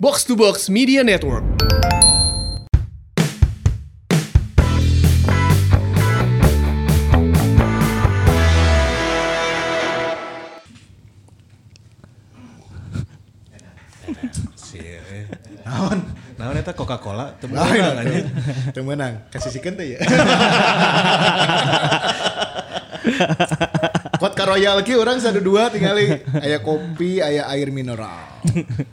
Box to Box Media Network. Naon? Nah, eta Coca-Cola teu Lain menang anjing. Teu meunang. Kasih sikeun teh ya. Vodka Royal ki orang satu dua tinggali aya kopi, aya air mineral.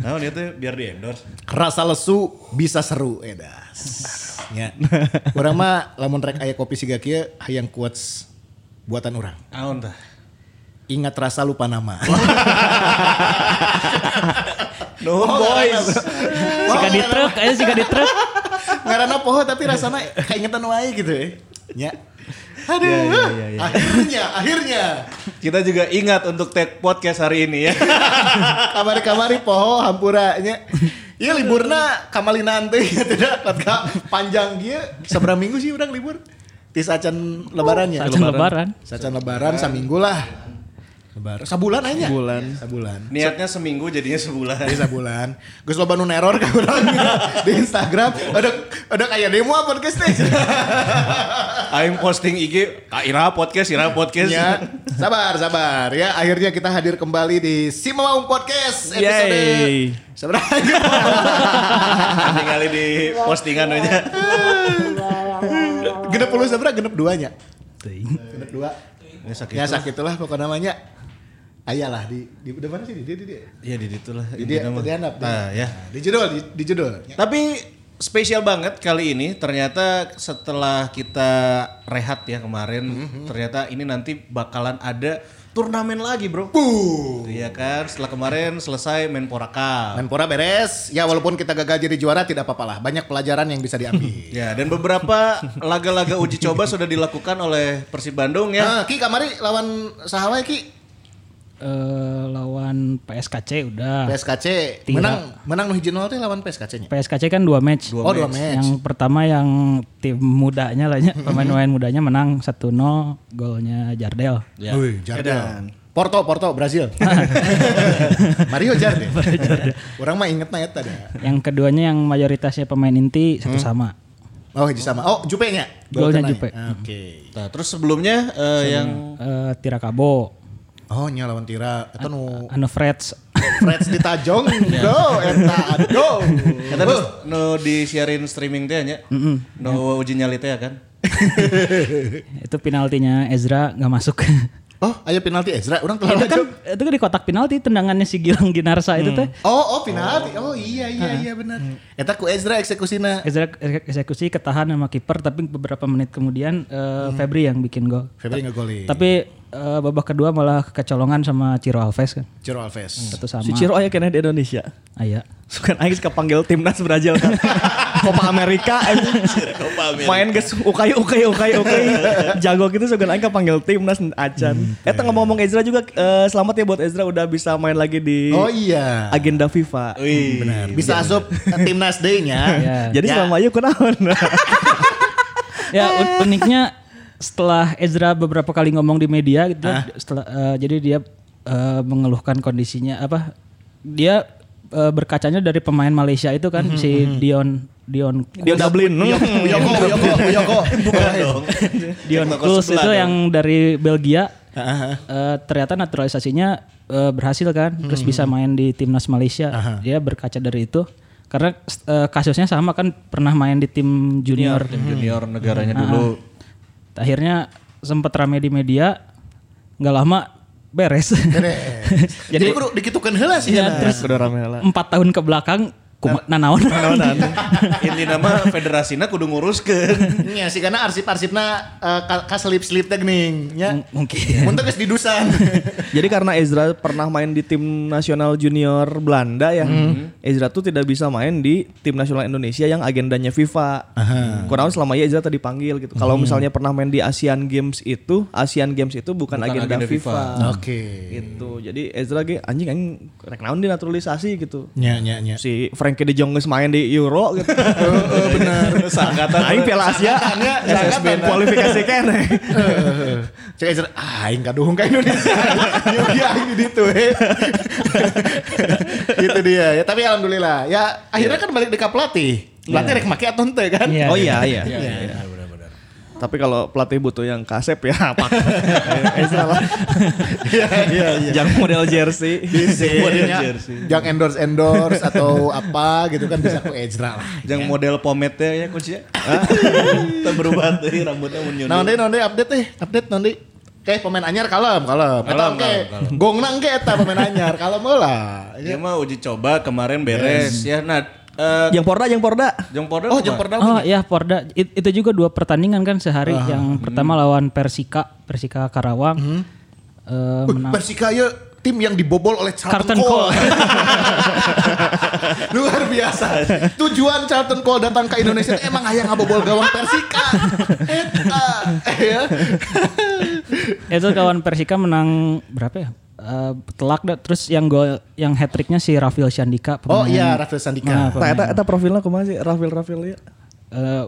Naon ieu teh biar di endorse. Rasa lesu bisa seru edas. Ya. Urang mah lamun rek aya kopi siga kieu hayang quotes buatan orang. Naon tah? Ingat rasa lupa nama. No boys. Sika di truk, ayo sika di truk. Ngaranna poho tapi rasanya keingetan wae gitu ya. Ya. Aduh. Ya, ya, ya, ya. Akhirnya, akhirnya. Kita juga ingat untuk take podcast hari ini ya. Kamari-kamari poho hampura nya. Iya liburna kamalina teh tidak patka panjang kieu. Seberapa minggu sih urang libur? Di sacan lebarannya. Sacan lebaran. Sacan lebaran saminggu lah. Lebaran. Sabulan aja. Sebulan. Sabulan. Niatnya seminggu jadinya sebulan. Di sabulan. Gus loba nu neror ka urang di Instagram. Ada ada kayak demo apa podcast teh. Aing posting IG, Kak Ira podcast, Ira podcast. Ya, sabar, sabar ya. Akhirnya kita hadir kembali di Si Mamaung Podcast episode Yeay. seberapa? Tinggal di postingan aja. genep puluh seberapa? Genep duanya. Genep dua. Ini sakit. Ya sakit lah pokoknya namanya. Ayalah di di di mana sih di di di di Iya di ditu lah. di di, intinya mah. di handap, di- Nah, ya. di judul di, di judul. Ya. Tapi spesial banget kali ini ternyata setelah kita rehat ya kemarin ternyata ini nanti bakalan ada turnamen lagi bro. Iya kan setelah kemarin selesai Menpora Cup. Menpora beres. Ya walaupun kita gagal jadi juara tidak apa-apa lah. Banyak pelajaran yang bisa diambil. Ya dan beberapa laga-laga uji coba sudah dilakukan oleh Persib Bandung ya. Nah, Ki kamari lawan sahawai Ki Eh, lawan PSKC udah. PSKC Tinggal. menang menang nu hiji nol teh lawan PSKC nya. PSKC kan dua match. Oh, dua match. Yang pertama yang tim mudanya lah ya, pemain-pemain mudanya menang 1-0 golnya Jardel. Ya. Wih, Jardel. Porto, Porto, Brazil. Mario Jardel. Orang mah inget na eta dah. Yang keduanya yang mayoritasnya pemain inti satu sama. Oh, hiji sama. Oh, Jupe nya. Golnya Jupe. Oke. Nah, terus sebelumnya eh, yang Eh, Tirakabo, Oh, nya lawan Tira. Eta nu Anu Freds. Freds di Tajong. Go, eta go. Kata nu, nu disiarin streaming teh nya. Nu uji nyali teh ya kan. itu penaltinya Ezra nggak masuk. Oh, aya penalti Ezra. Orang telah itu kan itu kan di kotak penalti tendangannya si Gilang Ginarsa itu teh. Oh, oh penalti. Oh iya iya iya benar. Eta ku Ezra eksekusina. Ezra eksekusi ketahan sama kiper tapi beberapa menit kemudian eh, Febri yang bikin gol. Febri ngegolin. Tapi eh, babak kedua malah kecolongan sama Ciro Alves kan. Ciro Alves. Satu sama. Si Ciro aya kena di Indonesia. Aya. Sukan aing kepanggil timnas Brazil kan. Copa Amerika anjing. Main geus ukai ukai ukai ukai. Jago gitu sukan aing kepanggil timnas acan. Eta ngomong-ngomong Ezra juga eh, selamat ya buat Ezra udah bisa main lagi di Oh iya. agenda FIFA. Wih. Benar. Bisa asup eh, timnas day-nya. Ya. Jadi Ya. selama ayo kunaon. Ya un- uniknya setelah Ezra beberapa kali ngomong di media gitu setelah eh, jadi dia eh, mengeluhkan kondisinya apa dia eh, berkacanya dari pemain Malaysia itu kan si Dion Dion Dia Dublin. Yoko, Yoko, Yoko. Bukan dong. Dion sebelah itu dong. yang dari Belgia eh, ternyata naturalisasinya eh, berhasil kan terus bisa main di timnas Malaysia dia berkaca dari itu karena eh, kasusnya sama kan pernah main di tim junior Tim junior negaranya dulu. Ah. akhirnya sempat rame di media nggak lama beres Jadi kudu dikitukeun heula sih. ya, cenah. terus Udah rame lah. empat tahun ke belakang kuma, nanaon Inti nama federasina kudu nguruskeun. Nya sih karena arsip-arsipna eh, ka- kaselip-selip teh geuning nya. M- mungkin Mun teh geus didusan. Jadi karena Ezra pernah main di tim nasional junior Belanda ya, Ezra tuh tidak bisa main di tim nasional Indonesia yang agendanya FIFA. Kurang selama ya Ezra tadi panggil gitu. Kalau misalnya pernah main di Asian Games itu, Asian Games itu bukan, Bukan agenda, agenda FIFA. Oke. Gitu. Jadi Ezra ge anjing anjing rek naon di naturalisasi gitu. Nya nya nya. Si Frankie De Jong geus main di Euro gitu. benar. Sangkatan. Aing Piala Asia, SSB kualifikasi kene. Cek ah, aing kaduhung ka Indonesia. Yo aing di ditu we. Itu dia ya. Tapi alhamdulillah ya akhirnya kan balik di ka pelatih. Pelatih rek make atau ente kan? Iya. Oh iya iya. Tapi kalau pelatih butuh yang kasep ya apa? Ezra lah. Iya iya iya. Jangan model jersey. Bisa modelnya jangan endorse endorse atau apa gitu kan bisa ku Ezra lah. Yang model pomade ya coach ya. Kita berubah tuh rambutnya menyundul. Nah, nanti nanti update teh, update nanti. Oke, pemain anyar kalem, kalem. Eta Kalem, oke. kalem. Gongna engke eta pemain anyar, kalem lah. Dia mah uji coba kemarin beres ya. Nah, eh Yang Porda, yang Porda. Jong Porda Oh, ke mana? jempor Oh iya Porda It- itu juga dua pertandingan kan sehari. Yang pertama lawan Persika, Persika Karawang. Eh, Uh, menang. Persika ya tim yang dibobol oleh Charlton Carlton Cole. Cole. Luar biasa. Tujuan Charlton Cole datang ke Indonesia itu emang aya ngabobol gawang Persika. Eta. Ya. itu kawan Persika menang berapa ya? Eh, telak dah. Terus yang gol yang hat tricknya si Rafil Shandika. Oh pemain- iya, Rafael Sandika. Nah, Nah, eta, eta profilnya kumaha sih? Rafil Rafil ya. eh,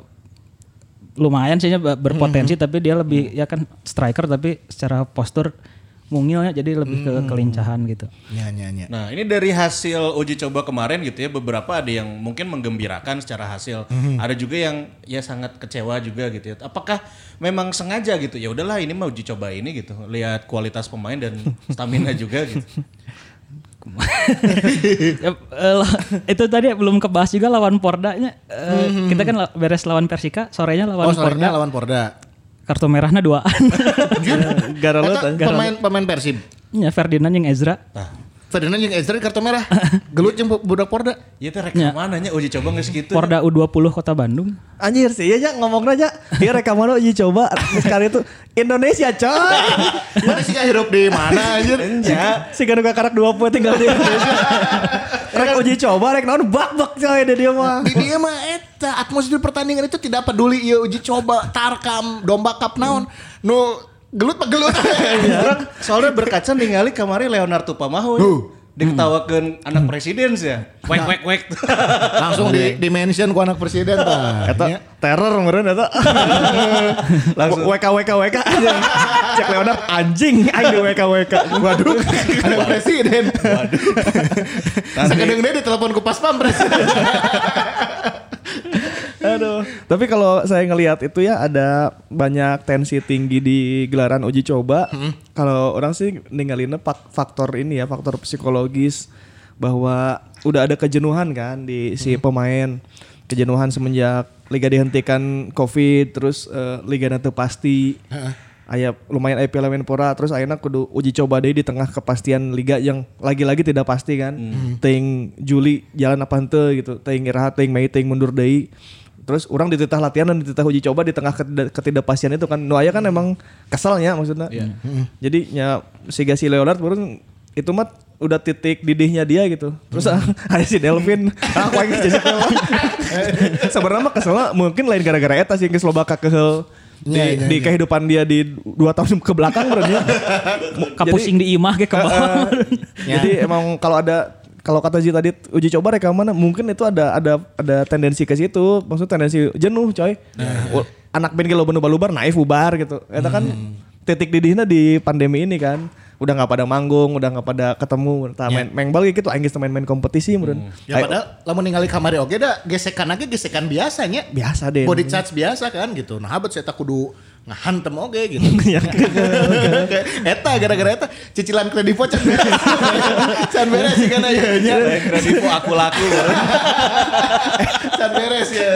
lumayan sih nya, ber- berpotensi tapi dia lebih ya kan striker tapi secara postur mungilnya jadi lebih ke kelincahan gitu. Nya nya nya. Nah ini dari hasil uji coba kemarin gitu ya beberapa ada yang mungkin menggembirakan secara hasil, ada juga yang ya sangat kecewa juga gitu ya. Apakah memang sengaja gitu? Ya udahlah ini mah uji coba ini gitu, lihat kualitas pemain dan stamina juga gitu. Ya, eh, itu tadi belum kebahas juga lawan Pordanya. Eh, Kita kan beres lawan Persika, sorenya lawan Oh, Porda. sorenya lawan Porda. Kartu merahnya duaan. Gara lu Eta pemain pemain Persib. ya Ferdinand yang Ezra. Ferdinand yang Ezra kartu merah. Gelut jeung budak Porda. Ya teh rek mana nya uji coba nggak segitu. Porda U20 Kota Bandung. Anjir sih ya ngomong aja. Dia rekaman uji coba sekali itu Indonesia coy. Mana sih hirup di mana anjir? Ya, si kan karak 20 tinggal di Indonesia. rek uji coba rek naon bak bak coy dia mah. Di dia mah eta atmosfer pertandingan itu tidak peduli ieu uji coba tarkam domba cup naon. Nu gelut mah gelut. orang soalnya berkaca ningali kemarin Leonardo Pamahu ya. diketawakan anak presiden sih ya. Wek wek wek. Langsung di di mention ku anak presiden tah. Eta Nya. teror meureun eta. Langsung WK WK WK. Cek Leonard anjing aing di WK WK. Waduh. Anak presiden. Waduh. Sakadeng deui ditelepon ku pas pampres. Aduh. Tapi kalau saya ngelihat itu ya ada banyak tensi tinggi di gelaran uji coba. Kalau orang sih ninggalinnya fak- faktor ini ya, faktor psikologis bahwa udah ada kejenuhan kan di si pemain. Kejenuhan semenjak liga dihentikan Covid, terus eh, liga nanti pasti. Aya lumayan IPL Menpora terus akhirnya kudu uji coba deh di tengah kepastian liga yang lagi-lagi tidak pasti kan. Ting Juli jalan apa henteu gitu, ting iraha, ting Mei, ting mundur deui. Terus orang dititah latihan dan dititah uji coba di tengah ketida- ketidakpastian itu kan. Nu aya kan emang keselnya maksudnya. Jadi ya si si Leonard baru itu mah udah titik didihnya dia gitu. Terus ada si Delvin, ah aku aing jadi Sebenarnya mah keselnya mungkin lain gara-gara eta sih geus loba kakeuheul di, Iya, iya, di kehidupan dia di dua tahun ke belakang berarti. Kapusing di imah ke ke bawah. Jadi emang kalau ada kalau kata Ji tadi uji coba rekaman mungkin itu ada ada ada tendensi ke situ, maksudnya tendensi jenuh coy. Wah, Anak band lo balubar naif bubar gitu. Itu kan titik didihnya di pandemi ini kan. Udah nggak pada manggung, udah nggak pada ketemu, tah main main bal gitu, aing geus main-main kompetisi meureun. Ya padahal lamun ningali kamari oge da gesekan aja gesekan biasanya. Biasa deh. Body charge biasa kan gitu. Nah, habat saya tak kudu ngahantem oge gitu. Ya, eta gara-gara eta cicilan kredivo can beres. can beres sih kan ya nya. Kredivo aku laku. Can beres ya.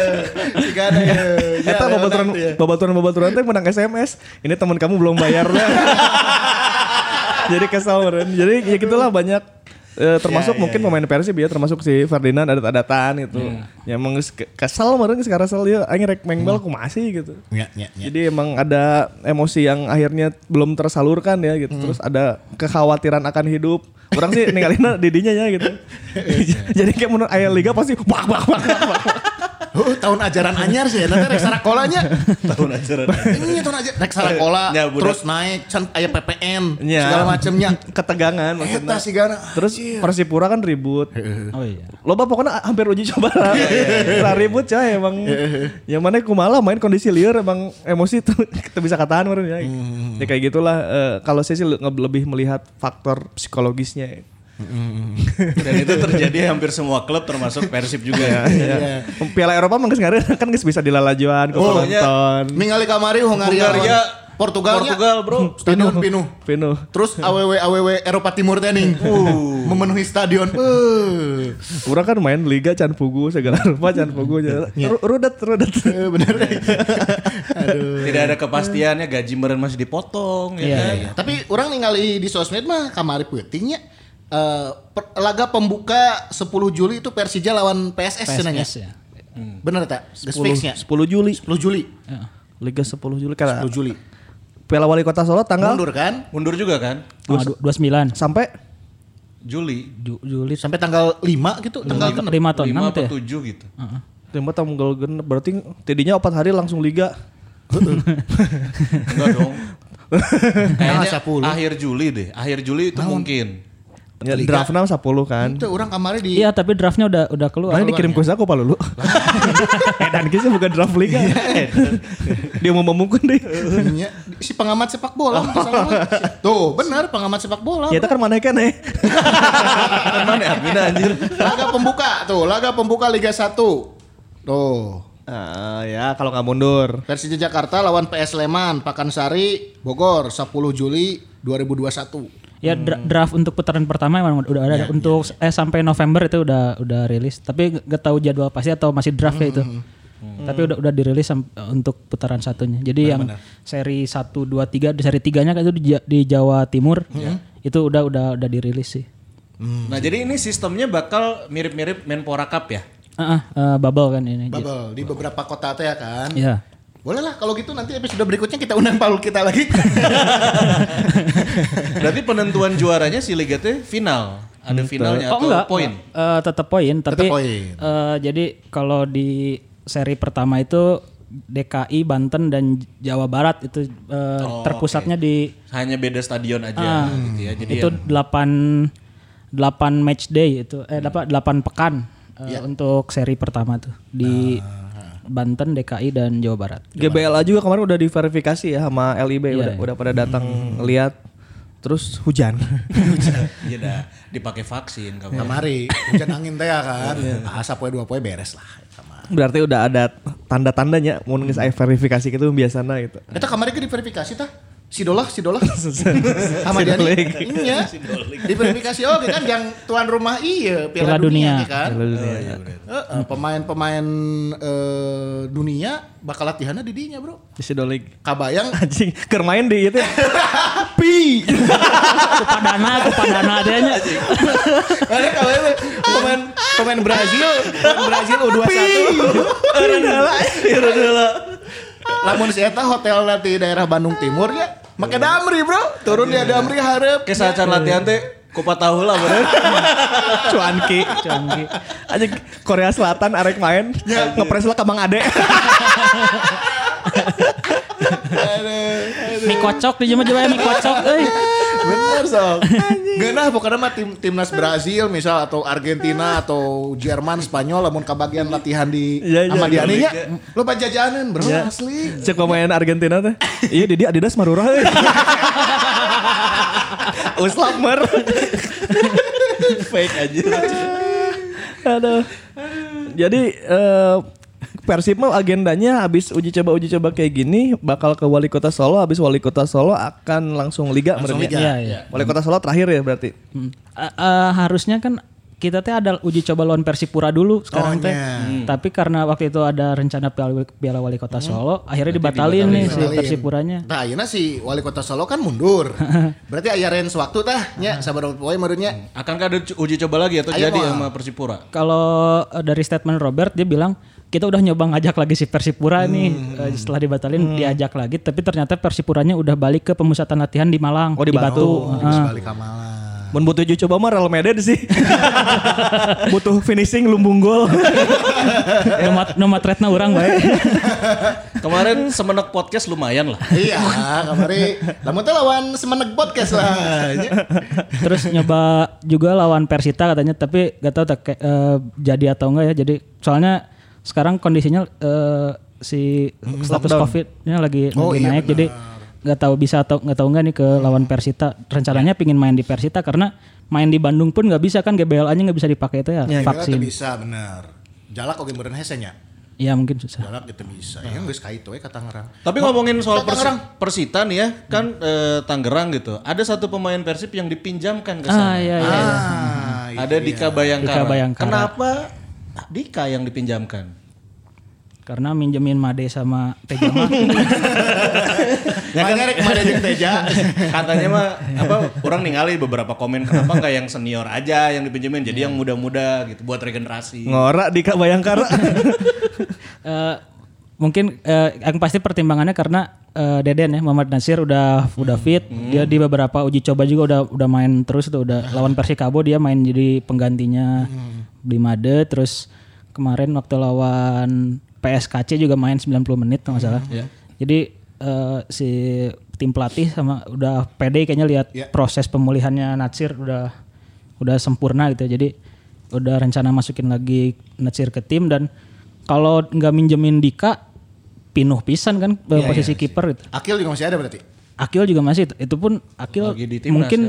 Si kan ya. Ya, Eta babaturan ya. babaturan babaturan teh menang SMS. Ini teman kamu belum bayar Jadi kesal. Jadi ya gitulah banyak eh, termasuk ya, mungkin pemain Persib ya termasuk si Ferdinand adat-adatan gitu. Ya emang geus ke- kesal meren sekarang kesal dia aing rek mengbal ku masih gitu. Ya, ya, ya. Jadi emang ada emosi yang akhirnya belum tersalurkan ya gitu. Terus ada kekhawatiran akan hidup. Orang sih ninggalin didinya ya gitu. Jadi kayak menurut ayah liga pasti wah wah wah. wah. Oh, tahun ajaran anyar sih, nanti rek sarakolanya. Tahun ajaran. Ini tahun ajaran rek sarakola, Ya, terus naik can aya PPN, Ya. segala macemnya. Ketegangan maksudnya. Eta sih gana. Terus Persipura kan ribut. Oh iya. Loba pokoknya hampir uji coba lah. Lah ribut coy emang. yang mana kumaha main kondisi liar emang emosi tuh kita bisa katakan meren ya. Ya kayak gitulah eh, kalau saya sih lebih melihat faktor psikologisnya. Ya. Dan itu terjadi hampir semua klub termasuk Persib juga. Iya. Piala Eropa mah geus ngareun kan geus bisa dilalajuan ke Oh, penonton. Ningali kamari Hungaria. Hungaria, Portugal. Portugal, bro. Stadion pinuh. Penuh. Terus AWW AWW Eropa Timur tening. Uh, memenuhi stadion. Uh. Urang kan main liga can pugu segala rupa can pugu Ru- rudet rudet. Bener. Aduh. Tidak ada kepastiannya gaji meren masih dipotong ya Iya, kan? iya. Tapi orang ningali di sosmed mah kamari peutingnya eh, per- laga pembuka 10 Juli itu Persija lawan PSS. PSS ya. Bener tak? The 10, fixnya. 10 Juli. 10 Juli. Liga 10 Juli karena 10 Juli. Piala Wali Kota Solo tanggal Mundur kan? Mundur juga kan? Oh, du- 29 sampai Juli. Ju- Juli Sampai tanggal 5 gitu, tanggal lima, lima atau 5 enam apa itu ya? 7 gitu. lima tanggal genep berarti tidinya 4 hari langsung liga. Enggak dong. Kayaknya 10. akhir Juli deh. Akhir Juli itu mungkin. Ya, draftnya 10 kan. itu orang kamari di Iya tapi draftnya udah udah keluar. Mana dikirim ke aku pak lulu. Edan kisah bukan draft liga. Dia mau memukul deh. Nya, si pengamat sepak bola mah. Tuh, benar pengamat sepak bola. Ya itu kan mana kan eh. Mana admin anjir. Laga pembuka tuh, laga pembuka Liga 1. Tuh. Ah, ya kalau nggak mundur. Persija Jakarta lawan PS Sleman, Pakansari, Bogor 10 Juli 2021. Ya dra- draft untuk putaran pertama emang udah ada untuk eh sampai November itu udah udah rilis. Tapi gak- tahu jadwal pasti atau masih draft ya itu. Tapi udah udah dirilis untuk putaran satunya. Jadi yang seri 1 2 3 di seri 3-nya kan itu di, di Jawa Timur. Itu udah udah udah dirilis sih. Nah, jadi ini sistemnya bakal mirip-mirip Menpora Cup ya? Ah, eh, bubble kan ini. Bubble di beberapa kota teh ya kan. Iya. Boleh lah kalau gitu nanti episode berikutnya kita undang Paul kita lagi. Berarti penentuan juaranya si Liga teh final. Ada finalnya Oh atau enggak, poin? Eh, tetap poin, tapi poin. eh, jadi kalau di seri pertama itu DKI, Banten dan Jawa Barat itu eh, terpusatnya di Hanya beda stadion aja Ah. gitu ya. Jadi itu 8 8 match day itu eh dapat 8 pekan eh, untuk seri pertama tuh di Banten, DKI dan Jawa Barat. GBLA juga kemarin udah diverifikasi ya sama LIB udah, udah pada datang lihat terus hujan. ya dah dipakai vaksin kamu. Kamari hujan angin teh ya kan. Ah, sapoe dua poe beres lah. Kamari. Berarti udah ada tanda-tandanya mau ngeus verifikasi gitu biasana gitu. Eta kamari ke diverifikasi tah? Sidolah, sidolah. Sama dia. Iya. Diverifikasi oke kan yang tuan rumah iya Piala, Piala Dunia, Dunia. kan. Heeh, pemain-pemain eh, dunia bakal latihannya di dinya, Bro. Sidolik. Kabayang Anjing, keur main di itu. Pi. Kepadana, kepadana adanya. Ada kalau itu pemain pemain Brazil, pemain Brazil U21. Lamun si eta hotel di daerah Bandung Timur ya, make damri bro, turun dia damri harap. Ke saat latihan teh kupat tahu lah bener. Cuanki. Cuanki. Anjing Korea Selatan arek main ngepres lah ke Bang Ade. Mie kocok di jema jema mie kocok euy. Bener sok. Genah pokoknya mah tim timnas Brazil misal atau Argentina atau Jerman, Spanyol lamun kabagian latihan di Iya, iya, sama iya. dia nya. Lo jajanan bro Iya. asli. Cek pemain Argentina teh. Iya Didi Adidas marurah euy. Uslap mer. Fake aja. Aduh. Jadi eh Persib mah agendanya habis uji coba uji coba kayak gini bakal ke Wali Kota Solo habis Wali Kota Solo akan langsung liga Langsung berarti. liga. Iya, iya. Wali Kota Solo terakhir ya berarti. Hmm. Eh, eh, harusnya kan kita teh ada uji coba lawan Persipura dulu sekarang Oh, teh. iya. Tapi karena waktu itu ada rencana Piala, Piala Wali Kota Solo, akhirnya dibatalin nih si Dibatalin. Persipuranya. Nah, ayeuna si wali kota Solo kan mundur. Berarti aya range waktu tah nya sabar poe menurutnya. Akankah ada uji coba lagi atau Ayo, jadi sama Persipura? Kalau eh, dari statement Robert dia bilang kita udah nyoba ngajak lagi si Persipura nih Eh, setelah dibatalin diajak lagi tapi ternyata Persipuranya udah balik ke pemusatan latihan di Malang Oh, di Batu. Oh, Heeh. geus balik ka Malang. Mun butuh uji coba mah Real Madrid sih. butuh finishing lumbung gol. Nomad nomad retna orang baik. Kemarin semenek podcast lumayan lah. iya, kamari lamun teh lawan semeneg podcast lah. Terus nyoba juga lawan Persita katanya tapi gak tahu tak eh, jadi atau enggak ya. Jadi soalnya sekarang kondisinya eh, si status lockdown. Covid-nya lagi Oh, lagi iya naik jadi nggak tahu bisa atau nggak tahu nggak nih ke lawan Persita. Rencananya pingin main di Persita karena main di Bandung pun nggak bisa kan GBLA-nya nggak bisa dipakai itu ya, Ya, vaksin. bisa bener. Jalak oke meureun hese nya. Iya mungkin susah. Jalak gitu bisa. Ya geus ka itu we ka Tangerang. Tapi ngomongin soal Persi-. Persita nih ya, kan eh, Tangerang gitu. Ada satu pemain Persib yang dipinjamkan ke Ah sana. iya iya. iya. Ah, Ada Dika Bayangkara. Dika Bayangkara. Kenapa Dika yang dipinjamkan? Karena minjemin Made sama Tejama. Ya kan kemarin jeung Teja. Katanya mah apa orang ningali beberapa komen kenapa nggak yang senior aja yang dipinjemin jadi yang muda-muda gitu buat regenerasi. Ngorak di Kak Bayangkara. Eh, mungkin eh, yang pasti pertimbangannya karena eh, Deden ya Muhammad Nasir udah udah fit dia di beberapa uji coba juga udah udah main terus tuh udah lawan Persikabo dia main jadi penggantinya di Made terus kemarin waktu lawan PSKC juga main 90 menit kalau nggak salah jadi eh, si tim pelatih sama udah pede kayaknya lihat Ya. proses pemulihannya Nasir udah udah sempurna gitu jadi udah rencana masukin lagi Nasir ke tim dan kalau nggak minjemin Dika pinuh pisan kan Iya, posisi kiper gitu. Akil juga masih ada berarti. Akil juga masih itu, pun Akil Lagi di timnas, mungkin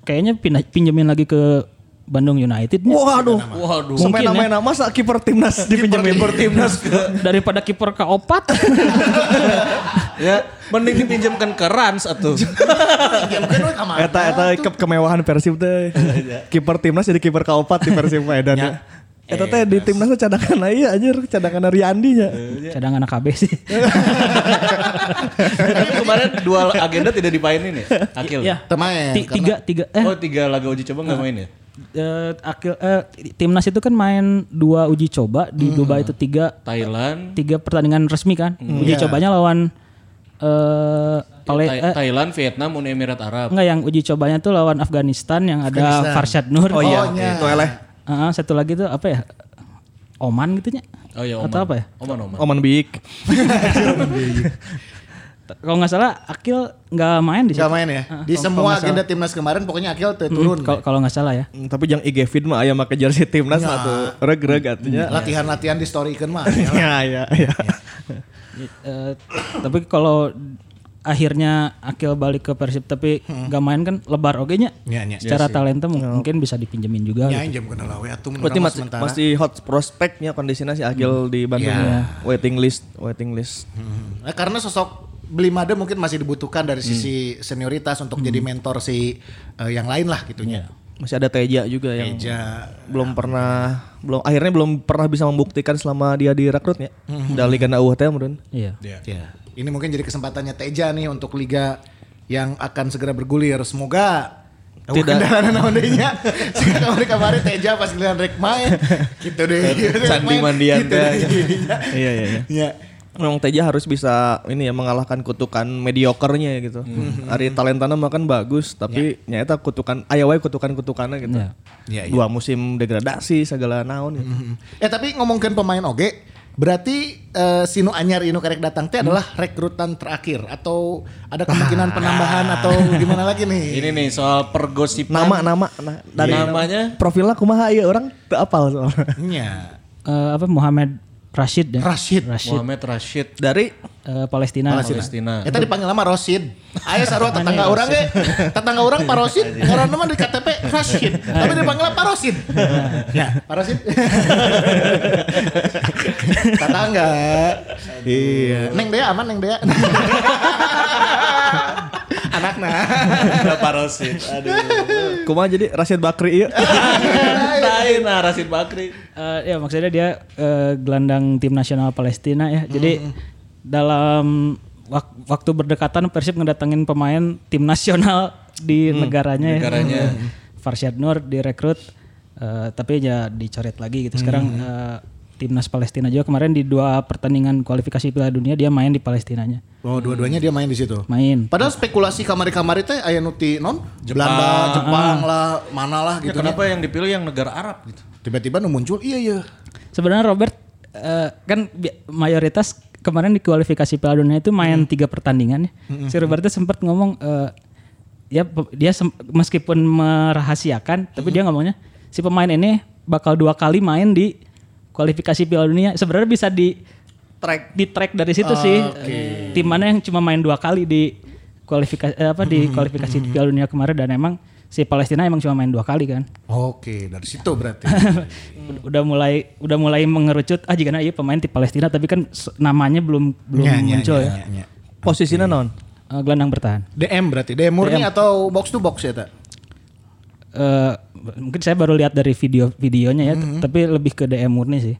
kayaknya pindah, pinjemin lagi ke Bandung United nih. Waduh. Waduh. Mungkin ya. Semena-mena masa kiper timnas dipinjemin kiper timnas. daripada kiper ke opat. ya, mending dipinjamkan ke Rans atau mana? Eta eta ke- kemewahan Persib teh. Kiper timnas jadi kiper kaopat di Persib Medan. ya. Eta teh di timnas cadangan aja anjir, cadangan Riyandi nya. Cadangan AKB sih. Tapi kemarin dua agenda tidak dipainin ya? Akil. ya. Tiga tiga eh Oh tiga laga uji coba nggak main ya? Eh, Akil eh, timnas itu kan main dua uji coba di Hmm. Dubai itu tiga Thailand, tiga pertandingan resmi kan. Uji Iya. cobanya lawan eh Pale- Thai- eh, Thailand, Vietnam, Uni Emirat Arab. Enggak yang uji cobanya tuh lawan Afghanistan yang ada Farshad Nur. Oh iya, nya. itu eleh. Ah, satu lagi tuh apa ya? Oman gitu nya. Oh iya, Oman. Atau apa ya? Oman, Oman. Oman Big. Kalau nggak salah Akil nggak main di situ. Gak main ya. Di semua agenda timnas kemarin pokoknya Akil teu turun. Kalau kalau nggak salah ya. Hmm, Tapi yang IG feed mah aya make jersey timnas atau reg-reg atunya. Latihan-latihan di storykeun mah. Ya ya ya. Eh, tapi kalau akhirnya Akil balik ke Persib tapi nggak main kan lebar oke nya. Iya, iya. Secara talenta mung- mungkin bisa dipinjemin juga. Ya gitu. jam kenal we atuh Berarti masih, masih hot prospeknya kondisinya si Agil di Bandung. Iya. Waiting list, waiting list. Nah, karena sosok Belimade mungkin masih dibutuhkan dari sisi senioritas untuk jadi mentor si eh, yang lain lah gitunya. Masih ada Teja juga yang Teja. belum pernah belum akhirnya belum pernah bisa membuktikan selama dia direkrutnya. Dari Liga Nauh teh menurut. Iya. Ya. Ini mungkin jadi kesempatannya Teja nih untuk liga yang akan segera bergulir. Semoga Tidak. tidak kendala naon deui nya. Kemarin kemarin Teja pas giliran rek main gitu deh. Candi Mandian Gitu teh. deh. Iya iya iya. Ya. Memang Teja harus bisa ini ya mengalahkan kutukan mediokernya gitu. Hari talentana mah kan bagus, tapi nyata kutukan aya wae kutukan-kutukannya gitu. Iya. Iya, iya. Dua musim degradasi segala naon gitu. Eh tapi ngomongin pemain oge, berarti eh, Sinu Anyar Inu Karek datang teh adalah rekrutan terakhir atau ada kemungkinan penambahan atau gimana lagi nih? Ini nih soal pergosipan. Nama nama nah, dari Namanya? profilnya kumaha ieu orang teu apal soalnya. Nya. Eh, apa Muhammad Rashid ya? Rashid. Rashid. Muhammad Rashid Dari Eh, Palestina. Palestina. Eta dipanggil nama Rosid. Aya sarua tetangga orang ge. Tetangga orang Pak Rosid, ngaran nama di KTP Rashid. Tapi dipanggil Pak Rosid. Ya, Pak Rosid. tetangga. Iya. Neng Dea aman Neng Dea. Anakna. Pak Rosid. Aduh. kumaha jadi Rashid Bakri ieu. Tain nah Rashid Bakri. Eh, ya maksudnya dia eh, gelandang tim nasional Palestina ya. Jadi dalam wak- waktu berdekatan Persib ngedatengin pemain tim nasional di negaranya, negaranya. ya. Farshad Nur direkrut eh, tapi ya dicoret lagi gitu. Sekarang eh, timnas Palestina juga kemarin di dua pertandingan kualifikasi Piala Dunia dia main di Palestinanya. Oh, dua-duanya dia main di situ. Main. Padahal spekulasi kamari-kamari teh aya nuti non Belanda, Jepang lah, mana lah Ya, gitu. kenapa yang dipilih yang negara Arab gitu? Tiba-tiba nu muncul iya iya. Sebenarnya Robert eh, kan mayoritas kemarin di kualifikasi Piala Dunia itu main tiga pertandingan ya. Si Roberto sempat ngomong eh, ya dia meskipun merahasiakan tapi dia ngomongnya si pemain ini bakal dua kali main di kualifikasi Piala Dunia. Sebenarnya bisa di Track. di track dari situ sih. Tim mana yang cuma main dua kali di kualifikasi eh, apa di kualifikasi Piala Dunia kemarin dan emang si Palestina emang cuma main dua kali kan. Oke, dari situ berarti. udah mulai udah mulai mengerucut ah jika iya pemain di Palestina tapi kan namanya belum belum nya, muncul nya, ya. nya. Posisinya non. Eh, gelandang bertahan. DM berarti, DM murni atau box to box ya tak? Eh, mungkin saya baru lihat dari video-videonya ya, t- tapi lebih ke DM murni sih.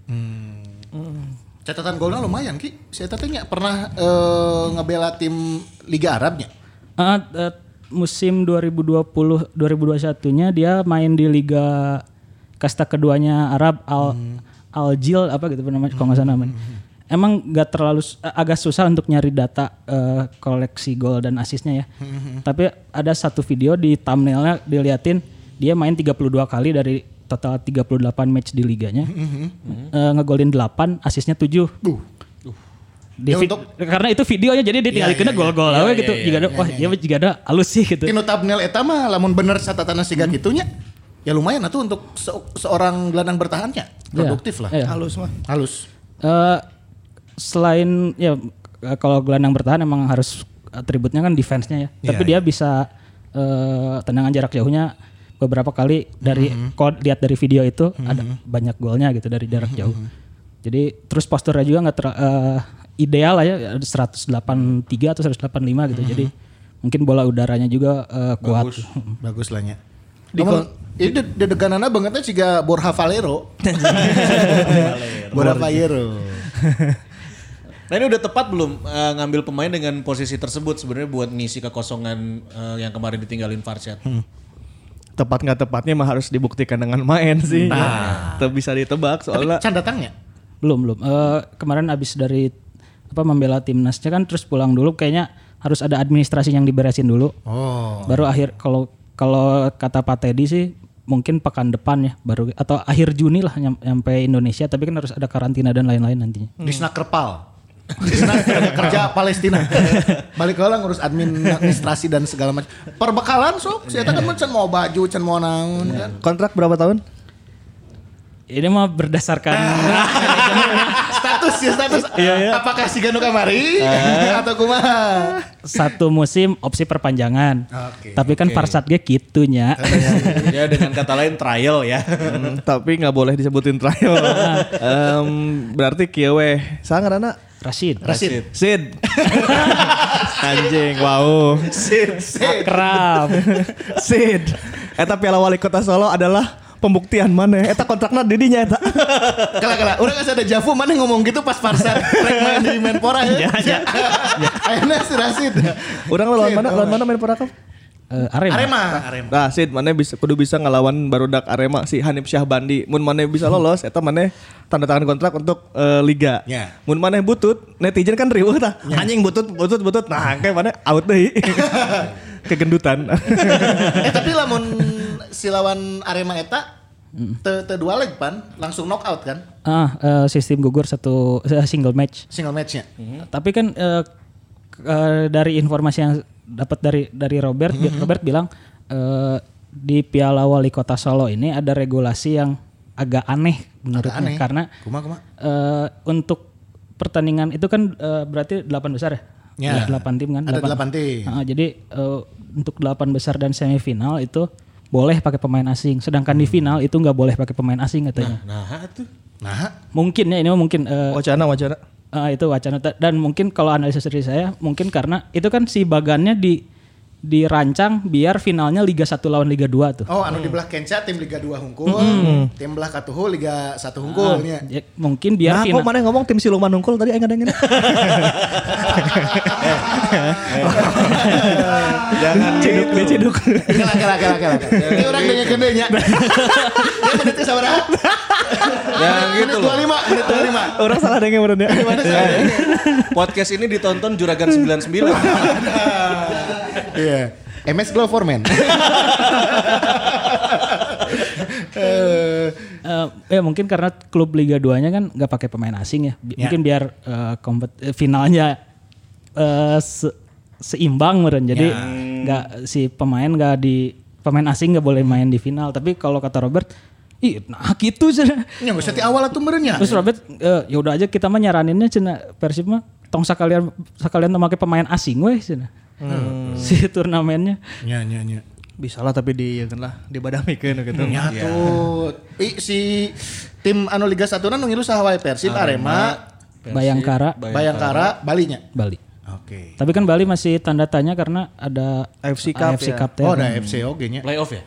Catatan golnya lumayan ki. Saya tanya pernah eh, ngebela tim Liga Arabnya. Ah, eh, musim 2020 2021-nya dia main di liga kasta keduanya Arab Al Al Jil apa gitu namanya kalau nggak salah namanya. Emang nggak terlalu agak susah untuk nyari data eh, koleksi gol dan asisnya ya. Tapi ada satu video di thumbnailnya diliatin dia main 32 kali dari total 38 match di liganya. Eh, ngegolin 8, asisnya 7. Di Ya, untuk- karena itu videonya jadi dia tinggal kena gol-gol aja gitu. Jika ada wah ya jika ada halus sih gitu. Tino thumbnail eta mah lamun bener catatan siga gitunya. Ya lumayan atuh untuk se- seorang gelandang bertahannya. Produktif lah. Iya. Halus mah. Halus. Eh, selain ya kalau gelandang bertahan emang harus atributnya kan defense-nya ya. Tapi dia bisa eh, tendangan jarak jauhnya beberapa kali dari kalau lihat dari video itu ada banyak golnya gitu dari jarak jauh. Jadi terus posturnya juga nggak ter- eh, ideal lah ya 183 atau 185 gitu. Jadi mungkin bola udaranya juga eh, kuat. Bagus lah nya. Namun, ini de- de deganana bangetnya juga Borja Valero. Borja Valero. Nah ini udah tepat belum eh, ngambil pemain dengan posisi tersebut sebenarnya buat ngisi kekosongan eh, yang kemarin ditinggalin Farshad. Tepat nggak tepatnya mah harus dibuktikan dengan main sih. Nah. bisa ditebak Tapi soalnya. can datangnya. Belum belum. Eh, kemarin abis dari apa membela timnasnya kan terus pulang dulu kayaknya harus ada administrasi yang diberesin dulu. Oh. Baru akhir kalau kalau kata Pak Teddy sih mungkin pekan depan ya baru atau akhir Juni lah nyam- nyampe Indonesia tapi kan harus ada karantina dan lain-lain nantinya. Di Snakerpal. Kerja Palestina. Balik lah ngurus admin administrasi dan segala macam. Perbekalan sok. Saya kan can mau baju, can mau naon kan. Kontrak berapa tahun? Ini mah berdasarkan status ya status. Apakah si Ganu kamari atau kumaha? satu musim opsi perpanjangan. Tapi kan Parsat ge kitunya. ya dengan kata lain trial ya. Hmm, tapi nggak boleh disebutin trial. Berarti kieu weh. Sangat anak. Rashid. Rasid. Sid. Anjing, wow. Akrab. Sid. Eta piala wali kota Solo adalah pembuktian mana? Eta kontrakna didinya eta. Kala kala, orang kasih ada Javu mana ngomong gitu pas Farsad rek main di Menpora ya. Ya. Akhirnya si Rasid. Orang lawan mana? Lawan mana main Porakap? Eh, Arema. Arema. Arema. Nah, Sid, mana bisa kudu bisa ngelawan barudak Arema si Hanif Syahbandi. Mun mana bisa lolos eta mana tanda tangan kontrak untuk eh, liga. Ya. Mun mana butut, netizen kan riuh tah. Anjing butut, butut, butut. Nah, kayak mana out deui. Kegendutan. eh tapi lamun si lawan Arema eta te, te dua leg pan langsung knockout kan Ah, eh, sistem gugur satu single match. single matchnya. Tapi kan k- eh, dari informasi yang dapat dari dari Robert, Mm-hmm. Robert bilang eh, di Piala Wali Kota Solo ini ada regulasi yang agak aneh menurutnya aneh. karena Kuma kuma. eh, untuk pertandingan itu kan eh, berarti delapan besar ya? Ya. Ada tim kan? Ada delapan tim. Ah, jadi eh, untuk delapan besar dan semifinal itu boleh pakai pemain asing, sedangkan di final itu nggak boleh pakai pemain asing katanya. Nah tuh. Nah, Mungkin ya ini mungkin eh, Wacana, wacana. Ah, itu wacana dan mungkin kalau analisis dari saya mungkin karena itu kan si bagannya di dirancang biar finalnya Liga 1 lawan Liga 2 tuh. oh anu di belah Kenca tim Liga 2 hungkul, tim belah Katuhu Liga 1 hungkul nya. Ya, mungkin biar Nah, final kok mana ngomong tim Siluman Nungkul tadi aing ngadengin. Jangan Ciduk, dia ciduk. Kala kala kala kala. Ini orang dengan gede nya. Dia menitnya sabaraha? Jangan gitu loh. Menit 25, menit 25. Orang salah bener ya. Podcast ini ditonton Juragan 99. Iya. MS Glow for Men. Eh, eh, ya mungkin karena klub Liga 2-nya kan nggak pakai pemain asing ya. Bi- Ya. Mungkin biar eh, kompet- eh, finalnya eh, se- seimbang meren. Jadi nggak si pemain nggak di pemain asing nggak boleh main di final. Tapi kalau kata Robert, ih nah gitu sih. Nya geus ti awal atuh merenya. Terus Robert, eh, ya udah aja kita mah nyaraninnya cina Persib mah tong sekalian sekalian memakai pemain asing weh cina. si turnamennya. Nya nya nya. Bisa lah tapi di ya kan lah dibadamikeun gitu. Nya tuh. I, si tim anu Liga 1 nu ngilu saha wae Persib, Arema, Bayangkara, Bayangkara, Balinya. Bali. Oke. Tapi kan Bali masih tanda tanya karena ada AFC Cup AFC ya. Cup Oh, ada FC oge nya. Playoff ya?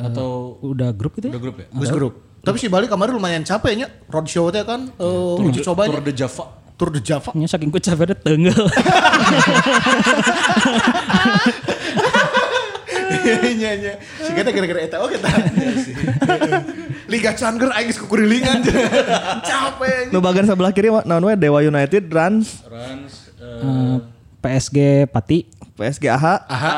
Atau udah grup gitu ya? udah grup ya? Gus grup. Tapi si Bali kemarin lumayan capek nya. Roadshow teh kan eh, uji coba Tour de Java. Tour de Java. Nya saking ku capeknya tenggel. Nya nya. Si kita gara-gara eta oge tah. Liga Cangger aing geus kukurilingan. Capek. Nu bagian sebelah kiri mah naon we Dewa United, Rans, Rans, eh, Eh, PSG Pati, PSG AHA, Aha.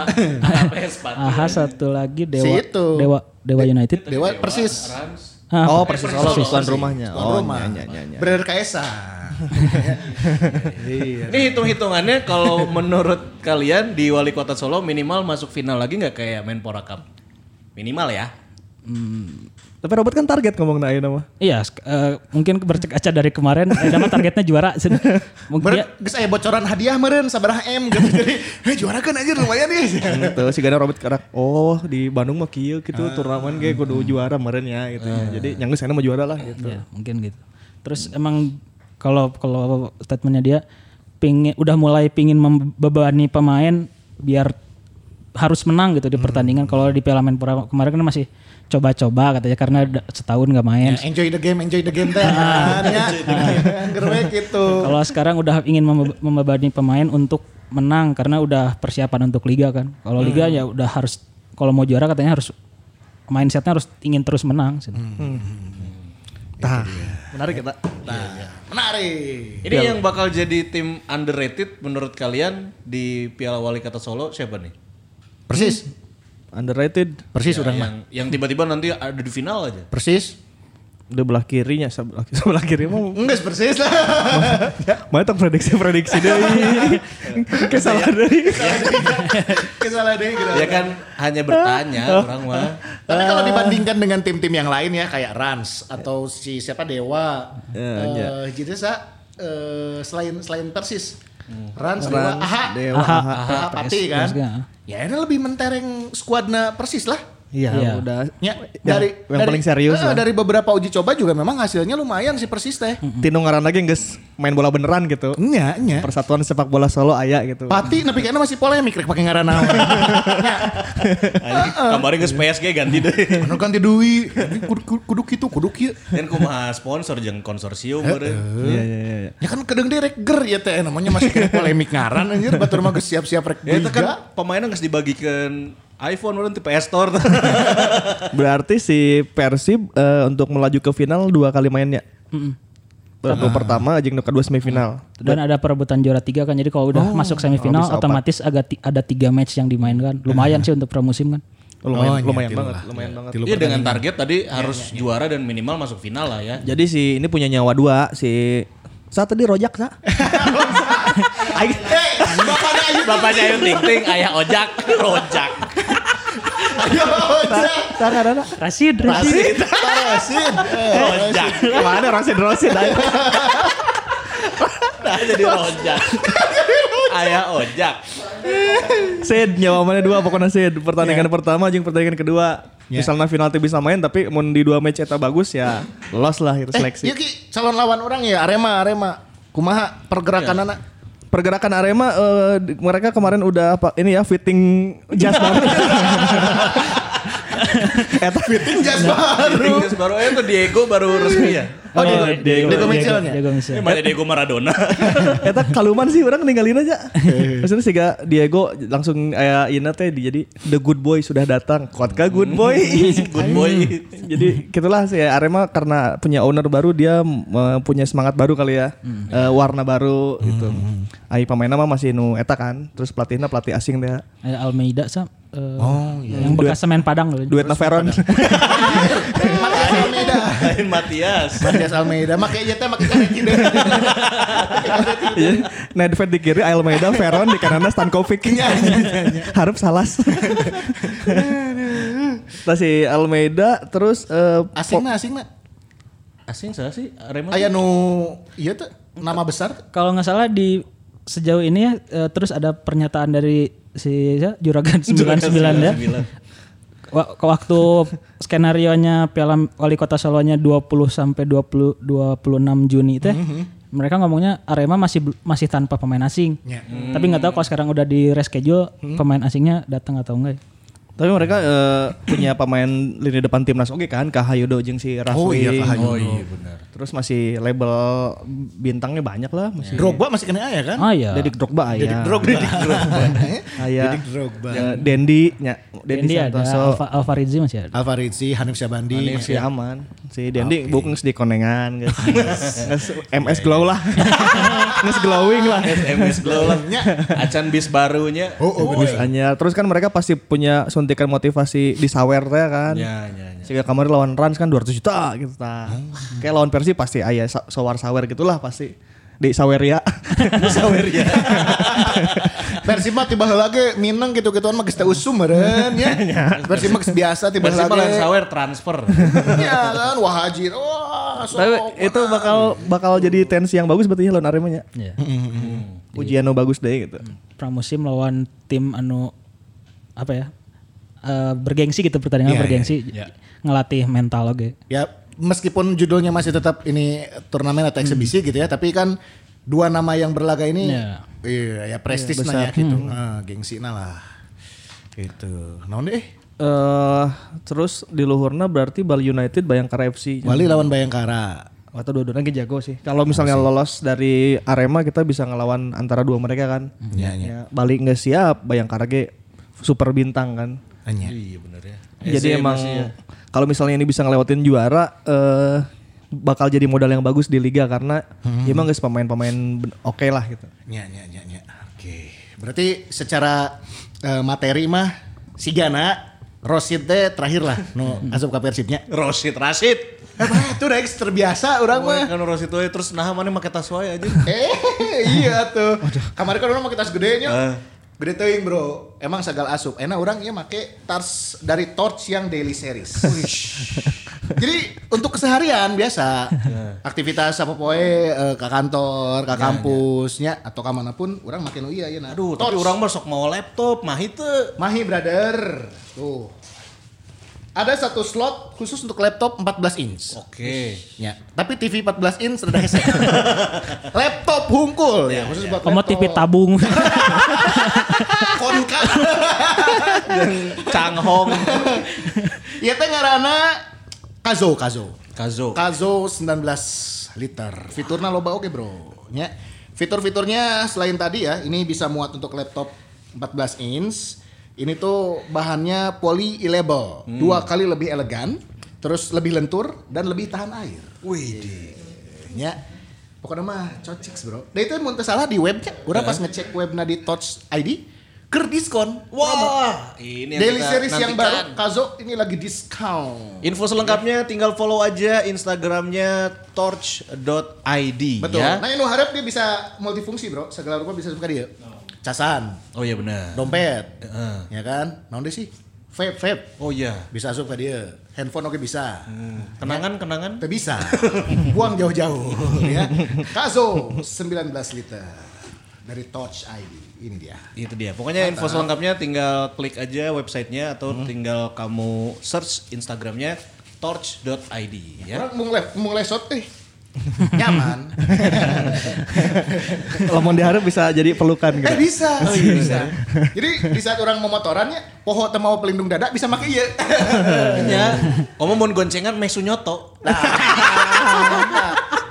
AHA satu lagi Dewa Si itu. Dewa Dewa United. Dewa persis. Rans. Ah, Oh, Persis Solo Persis. tuan rumahnya. Tuan Oh, rumah. nya nya nya. Bener Kaesa. Ini hitung-hitungannya kalau menurut kalian di Wali Kota Solo minimal masuk final lagi nggak kayak Menpora Cup? Minimal ya. Tapi Robert kan target ngomong na ayeuna mah. Iya, eh, mungkin berkaca dari kemarin, eh, nama targetnya juara. Mungkin dia, Ber, geus aya bocoran hadiah meureun sabaraha M gitu. Jadi, "Heh juara kan anjir lumayan nih." Gitu si Gana Robert karak oh di Bandung mah kieu gitu turnamen ge kudu juara meureun ya gitu. Jadi nyanggeus sana mah juara lah gitu. ya, mungkin gitu. Terus emang kalau kalau statementnya dia pingin udah mulai pingin membebani pemain biar harus menang gitu di pertandingan. Kalau di Piala Menpora kemarin kan masih coba-coba katanya karena setahun nggak main. Ya, enjoy the game, enjoy the game teh. kan, ya. Gitu. Kalau sekarang udah ingin membe- membebani pemain untuk menang karena udah persiapan untuk liga kan. Kalau liga ya udah harus kalau mau juara katanya harus mindsetnya harus ingin terus menang. sih. Tah, menarik kita. Menarik. Ini yang bakal jadi tim underrated menurut kalian di Piala Wali Kota Solo siapa nih? Persis. Underrated. Persis Ya, udah mah. yang, yang tiba-tiba nanti ada di final aja. Persis. Udah belah kirinya sebelah, sebelah kiri mah Enggak persis lah. Mana tak prediksi-prediksi deh. Kesalah deh. Kesalah deh. Ya kan hanya bertanya orang mah. Tapi kalau dibandingkan dengan tim-tim yang lain ya kayak Rans atau si siapa Dewa, eh gitu sa eh, selain selain Persis, Rans, Dewa, Aha, Dewa, Aha, Aha. Aha, Pati kan, ya ini lebih mentereng skuadnya Persis lah. Iya, Iya. udah. Ya, dari yang dari- paling serius eh, dari beberapa uji coba juga memang hasilnya lumayan si Persis teh. Tino ngaran lagi guys main bola beneran gitu. Nya, nya. Persatuan sepak bola Solo aya gitu. Pati tapi kayaknya masih polemik rek pakai ngaran naon. Kemarin ke PSG ganti deh. Anu ganti duit, kudu kudu- kudu kitu, kudu kieu. Dan kumaha sponsor jeung konsorsium beureun. Iya iya iya. Ya kan kadang dia rek ger ya teh namanya masih polemik ngaran anjir batur mah geus siap-siap rek Ya itu kan pemainnya nggak dibagikan iPhone orang di PS Store. Berarti si Persib eh, untuk melaju ke final dua kali mainnya. Baru pertama jeung nu kedua semifinal. Dan ada perebutan juara tiga kan. Jadi kalau udah masuk semifinal otomatis agak ada tiga match yang dimainkan. Lumayan sih untuk pramusim kan. Lumayan Oh, iya, lumayan banget, lah. lumayan banget. Iya dengan target tadi harus juara dan minimal masuk final lah ya. Jadi si ini punya nyawa dua si saat tadi rojak sa. Eh, bapaknya aja Bapaknya Ayu Ting Ting, ayah Ojak, Rojak. ayo ojek. Sana ada Rasid, Rasid. Rasid. Rojak. Mana Rasid Rasid ayo. Nah jadi Rojak. Ayah Ojak. Sid nyawa mana dua pokoknya Sid. Pertandingan pertama jeung pertandingan kedua. Misalnya final bisa main tapi mau di dua match eta bagus ya loss lah itu Eh, seleksi. iya Ki, calon lawan orang ya Arema, Arema. Kumaha pergerakan anak? Pergerakan Arema eh, di- mereka kemarin udah apa ini ya fitting jas baru. Eta fitting jas Baru. baru eh itu Diego baru resmi ya. Oh, Diego, Diego, Diego Mitchell-nya? Diego Mitchell. Ini mana Diego Maradona. Eta kaluman sih orang ninggalin aja. Maksudnya sih Diego langsung aya ina teh di- jadi the good boy sudah datang. Kuat ka good boy. Good boy. jadi gitulah sih Arema karena punya owner baru dia eh, punya semangat baru kali ya. Eh, warna baru gitu. Ai pemainnya mah masih nu eta kan. Terus pelatihnya pelatih asing. Eh, Almeida sam. Oh Yang bekas semen Padang loh. Duetna Veron. Matias Almeida. Lain Matias. Matias Almeida. Make aja teh make karek gitu. Nedved di kiri, Almeida, Veron di kanannya Stankovic. Harap salas. Terus si Almeida terus eh, Asingna, asingna. Asing saya sih Arema. Aya nu ieu tuh nama besar. Kalau nggak salah di sejauh ini ya eh, terus ada pernyataan dari si ya, Juragan 99 ya. Wa- ke waktu skenario nya Piala Wali Kota Solonya 20 sampai 20 26 Juni itu ya, mereka ngomongnya Arema masih masih tanpa pemain asing. Ya. Tapi nggak tahu kalau sekarang udah di reschedule pemain asingnya datang atau enggak. Ya. Tapi mereka eh, punya pemain lini depan timnas oke kan, Kahayudo jeung si Rafli. Oh iya, Kahayudo. Oh iya benar. Terus masih label bintangnya banyak lah, masih. Drogba masih kena aya kan? Ah ya. Dedik Drogba Dedik aya. Drogba. Dedik Drogba. Aya. Dedik Drogba. Ya, Dendi, nya. Dendi ada Santoso. Alfa, Alvarizzi masih ada. Alvarizzi, Hanif Syabandi. Ini si aman. Si Dendi bukan di konengan guys. Nges MS glow lah. Nges glowing lah. MS Glow lah. Acan bis barunya. Oh, oh, Bis anyar. Terus kan mereka pasti punya suntikan motivasi di sawer teh kan. Ya, ya, ya. Sehingga kemarin lawan Rans kan 200 juta gitu ta. Kayak lawan Persi pasti aya sa- sawar sawer gitulah pasti. Di Saweria. di Saweria. Persib mah tiba heula ge mineng gitu-gituan mah geus teu usum meureun ya. Persib mah geus biasa tiba Persib heula malah ge. sawer transfer. Iya kan wah haji. Wah. Tapi itu bakal bakal jadi tensi yang bagus berarti lawan Arema nya. Iya. Ujian nu bagus deh gitu. pramusim lawan tim anu apa ya eh, bergengsi gitu pertandingan Iya, bergengsi ngelatih mental oke Ya meskipun judulnya masih tetap ini turnamen atau eksibisi gitu ya, tapi kan dua nama yang berlaga ini Iya. iya ya prestis nah ya gitu. Ah, gengsi nah lah. Gitu. Naon deh? eh terus di luhurna berarti Bali United Bayangkara FC. Bali lawan Bayangkara. Atau dua-duanya jago sih. Kalau misalnya lolos dari Arema kita bisa ngelawan antara dua mereka kan. Iya, iya. Ya, Bali nggak siap, Bayangkara ge super bintang kan. Iya benar ya. Jadi SM emang ya. kalau misalnya ini bisa ngelewatin juara eh bakal jadi modal yang bagus di liga karena emang guys pemain-pemain oke lah gitu. Ya, ya, ya, ya. Oke. Berarti secara eh, materi mah si Gana Rosid teh terakhir lah nu asup ka Persibnya. Rosid Rasid. Eh, itu udah terbiasa orang mah. Kan Rosid wae terus nah mana make tas wae aja. Eh, iya tuh. Kemarin kan orang pakai tas gede nya. Gede teuing, Bro. Emang sagal asup. Enak orang ya make tas dari Torch yang daily series. Jadi untuk keseharian biasa aktivitas apa poe eh, ke kantor, ke kampusnya atau ke mana pun orang makin iya iya nah. Aduh, tapi orang mah sok mau laptop, mah itu. Mahi brother. Tuh. Ada satu slot khusus untuk laptop 14 inch. Oke. Ya, tapi TV 14 inch rada hese. laptop hungkul ya, khusus buat Kamu laptop. TV tabung Konka. Canghong. Iya teh ngaranna Kazo, Kazo. Kazo. Kazo 19 liter. Fiturnya loba oke, Bro. Ya. Fitur-fiturnya selain tadi ya, ini bisa muat untuk laptop 14 inch. Ini tuh bahannya poly label, dua kali lebih elegan, terus lebih lentur dan lebih tahan air. Wih. Ya. Pokoknya mah cocok bro. Dan itu mun teu salah di webnya, urang pas ngecek webna di Touch ID, ker diskon. Wah, ini yang Daily series yang baru. Kazo ini lagi diskon. Info selengkapnya tinggal follow aja Instagramnya torch.id Betul. ya. Nah, ini harap dia bisa multifungsi, Bro. Segala rupa bisa suka dia. Casan, Oh iya benar. dompet. Heeh. Ya kan? Naon deh sih? Vape, vape. Oh iya. Bisa asup ke dia. Handphone oke bisa. Kenangan kenangan. Teu bisa. Buang jauh-jauh ya. Kazo 19 liter dari Touch ID. Ini dia. Itu dia. Pokoknya info selengkapnya tinggal klik aja websitenya atau tinggal kamu search Instagramnya torch.id ya. Orang mau ngelesot teh. Nyaman. Lamun diharap bisa jadi pelukan gitu. eh bisa, bisa. Jadi di saat orang mau motorannya, poho teu mau pelindung dada bisa make ieu. Ya. Kamu mau goncengan mesu nyoto.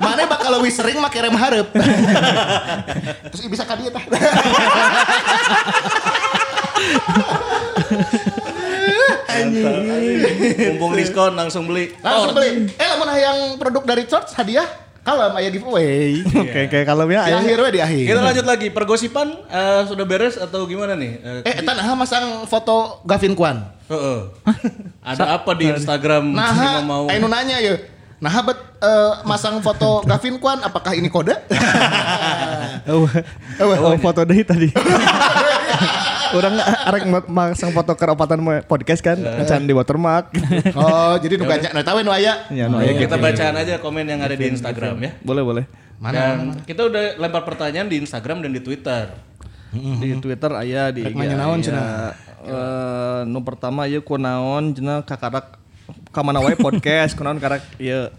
Mana bakal lebih sering make rem hareup. Terus bisa ka dieu tah. Mumpung diskon langsung beli. Langsung beli. Eh lamun yang produk dari Charge hadiah kalem aya giveaway. Oke, kayak kalau ya. Di akhir we di akhir. Kita lanjut lagi. Pergosipan eh, sudah beres atau gimana nih? Eh, Eh, eta nah masang foto Gavin Kwan. heeh. Ada apa di Instagram Nah, mau ayo nanya ya. Nah, habet eh, masang foto Gavin Kwan, apakah ini kode? Oh, oh, foto deh tadi. Orang arek ma- masang foto keropatan podcast kan, can di watermark. oh, jadi nu gajak, nah tahu nu aya. Ya, no, Ya, ya, kita gitu. bacaan aja komen yang ada di Instagram ya. Boleh, boleh. Dan kita udah lempar pertanyaan di Instagram dan di Twitter. Di Twitter aya di nanya naon, cenah? Eh, nu pertama ieu kunaon cenah kakarak kamana wae podcast kunaon karek ieu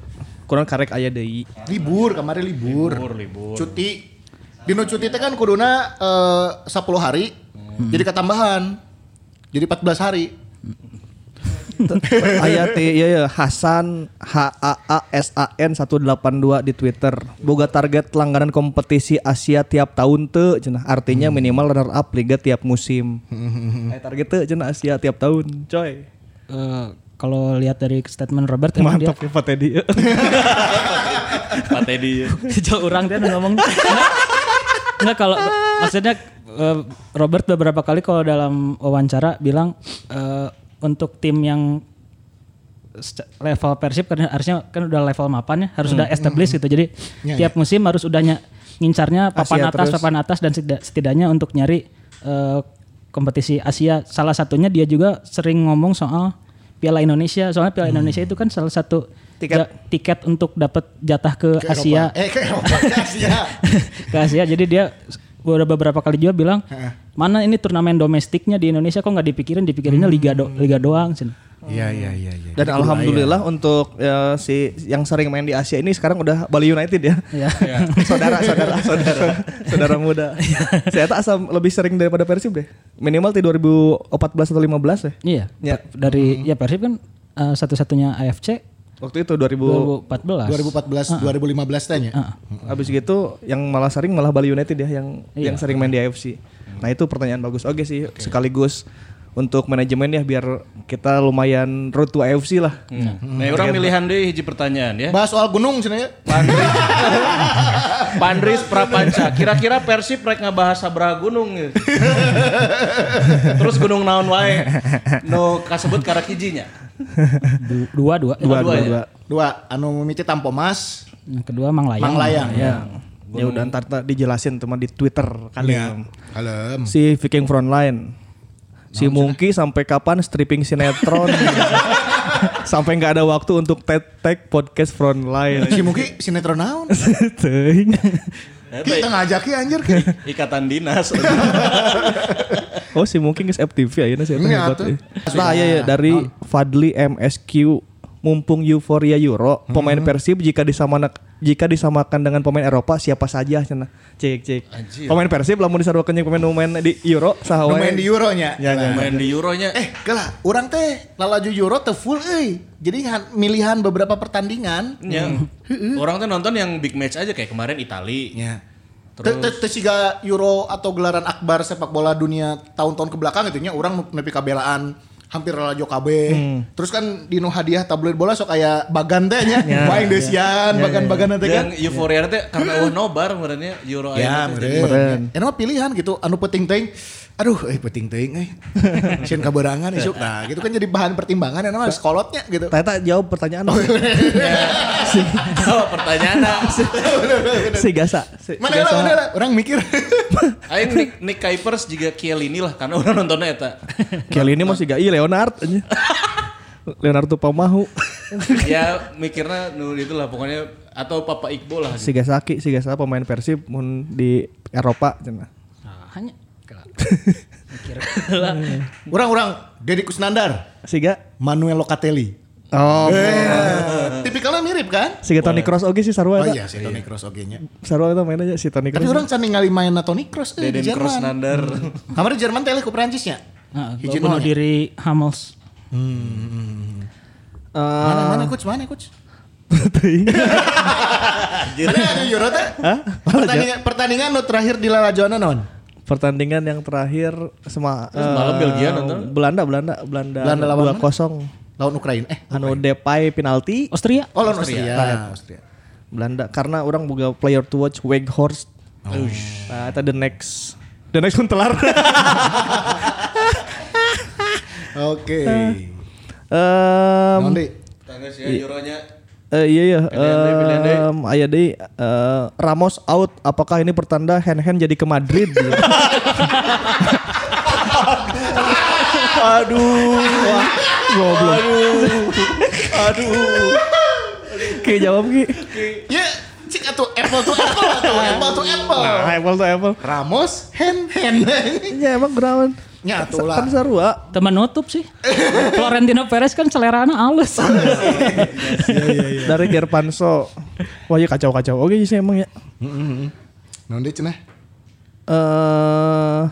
kunaon karek aya deui. Libur, kemarin libur. Libur, libur. Cuti. Dino cuti teh kan kuduna eh, 10 hari. Jadi ketambahan. Jadi 14 hari. Aya teh ieu ya Hasan H A A S A N 182 di Twitter. Boga target langganan kompetisi Asia tiap tahun teu cenah. Artinya minimal runner up liga tiap musim. Aya target teu cenah Asia tiap tahun, coy. Eh, kalau lihat dari statement Robert emang dia Mantap ya Pak Teddy. Pak Teddy. Jauh orang dia ngomong. Enggak, kalau maksudnya eh, Robert beberapa kali kalau dalam wawancara bilang eh, untuk tim yang level Persib kan harusnya kan udah level mapan ya, harus udah established gitu. Jadi tiap musim harus udah ny- ngincarnya papan Asia atas, terus. papan atas dan setida- setidaknya untuk nyari eh, kompetisi Asia. Salah satunya dia juga sering ngomong soal Piala Indonesia. Soalnya Piala Indonesia itu kan salah satu Tiket. ja- tiket untuk dapat jatah ke, Ke Asia Eropa. Eh, ke Eropa, ke Asia. ke Asia. Jadi dia udah beberapa kali juga bilang mana ini turnamen domestiknya di Indonesia kok nggak dipikirin dipikirinnya liga do, liga doang sih. Iya, iya, iya, iya. Dan alhamdulillah untuk ya, si yang sering main di Asia ini sekarang udah Bali United ya. Ya. saudara, saudara, saudara, saudara muda. Saya tak asal lebih sering daripada Persib deh. Minimal di 2014 atau 15 ya. Iya. Ya. Dari ya Persib kan eh, satu-satunya AFC Waktu itu 2000 2014. 2014, 2015 tanya. Habis gitu yang malah sering malah Bali United ya yang yang sering main di AFC. Nah, itu pertanyaan bagus. Oke sih, sekaligus untuk manajemen ya biar kita lumayan road to AFC lah. Nah, orang milihan deh hiji pertanyaan ya. Bahas soal gunung sini ya. Pandris, Pandris Prapanca. Kira-kira Persib rek ngabahas sabaraha gunung ya. Terus gunung naon wae. No kasebut karak hijinya. Du- dua dua. Dua, dua dua, ya? dua. Dua, anu mimiti Tampomas, Yang kedua Manglayang. Manglayang. Ya. Ya udah ntar dijelasin teman di Twitter kali. Iya. Kalem. Si Viking Frontline. Si Mungki sampai kapan stripping sinetron? sampai nggak ada waktu untuk tag tag podcast Frontline. Si Muki sinetron naon? Teuing. Kita ngajak ya anjir. Ikatan dinas. oh si Mungki nge FTV ya saya Iya, hebat. tuh. eh. Nah ya, ya dari Fadli MSQ mumpung euforia Euro pemain Persib jika disamakan jika disamakan dengan pemain Eropa siapa saja cenah cek cek pemain Persib lamun disaruakeun jeung pemain-pemain di Euro saha Nu wae main di Euronya. Ya, ya. Main di Euronya. Eh, kalah. Orang teh lalaju Euro teh full euy. Jadi han- milihan beberapa pertandingan. Ya. Orang tuh nonton yang big match aja kayak kemarin Itali. Ya. Terus- Terus siga Euro atau gelaran akbar sepak bola dunia tahun-tahun ke belakang gitu nya orang nepi kabelaan hampir lajo KB. Terus kan di nu hadiah tabloid bola sok kayak bagan teh nya. Waing desian, bagan-bagan teh kan. Yang euforia teh karena wah nobar merenya Euro Ya, teh. meren. Ya, nama pilihan gitu. Anu penting teuing. Aduh, eh penting teuing eh. Sieun kaberangan isuk. Nah, gitu kan jadi bahan pertimbangan ya nama sekolotnya gitu. Tata jawab pertanyaan Oh, pertanyaan. si Gasa si, Mana lah, mana lah. Orang mikir. Aing Nick, Nick Kuipers juga Kielini lah karena orang nontonnya eta. Kali ini masih gak iya Leonard aja. Leonardo Pamahu ya mikirnya nu itulah pokoknya atau Papa Iqbal lah. si Gasaki si Gasa pemain Persib mun di Eropa cenah Nah, hanya Orang-orang Deddy Kusnandar, Siga Manuel Locatelli. Oh, Eh, tipikalnya mirip kan? Siga Toni Kroos oge sih sarua Oh iya, si Toni Kroos oge nya. Sarua eta main aja si Toni Tapi Kroos. orang can ningali main Toni Kroos eh, di Jerman. Nandar. Kemarin Jerman teh ku Perancisnya. Nah, Hiji bunuh diri Hamels. Mana mana coach, mana coach? Ada Euro teh? Pertandingan pertandingan nu terakhir di Lalajoana non? Pertandingan yang terakhir sama Semalam eh, Belgia nonton? Belanda Belanda Belanda Belanda lawan 2-0. Lawan Ukraina. Eh, Anu Depay penalti Austria. oh lawan Austria. Austria. Belanda karena orang boga player to watch Weghorst. Nah, itu the next the next kuntelar. Oke. Em, Naon, Di? Tangga sih Euronya Eh, iya ya. Pilihan deui, pilihan deui. Em, aya deui eh, Ramos out. Apakah ini pertanda hand-hand jadi ke Madrid? Aduh. Wah, goblok. Aduh. Oke, jawab Ki. Ya, cik atuh apple to apple atuh, apple to apple. Nah, apple to apple. Ramos hand hand. Ya emang grawan. Nya atuh lah. Kan sarua. Teman nutup sih. Florentino Perez kan selerana halus. Dari Gerpanso. Wah, ya kacau-kacau. Oke sih emang ya. Naon deui cenah? Eh,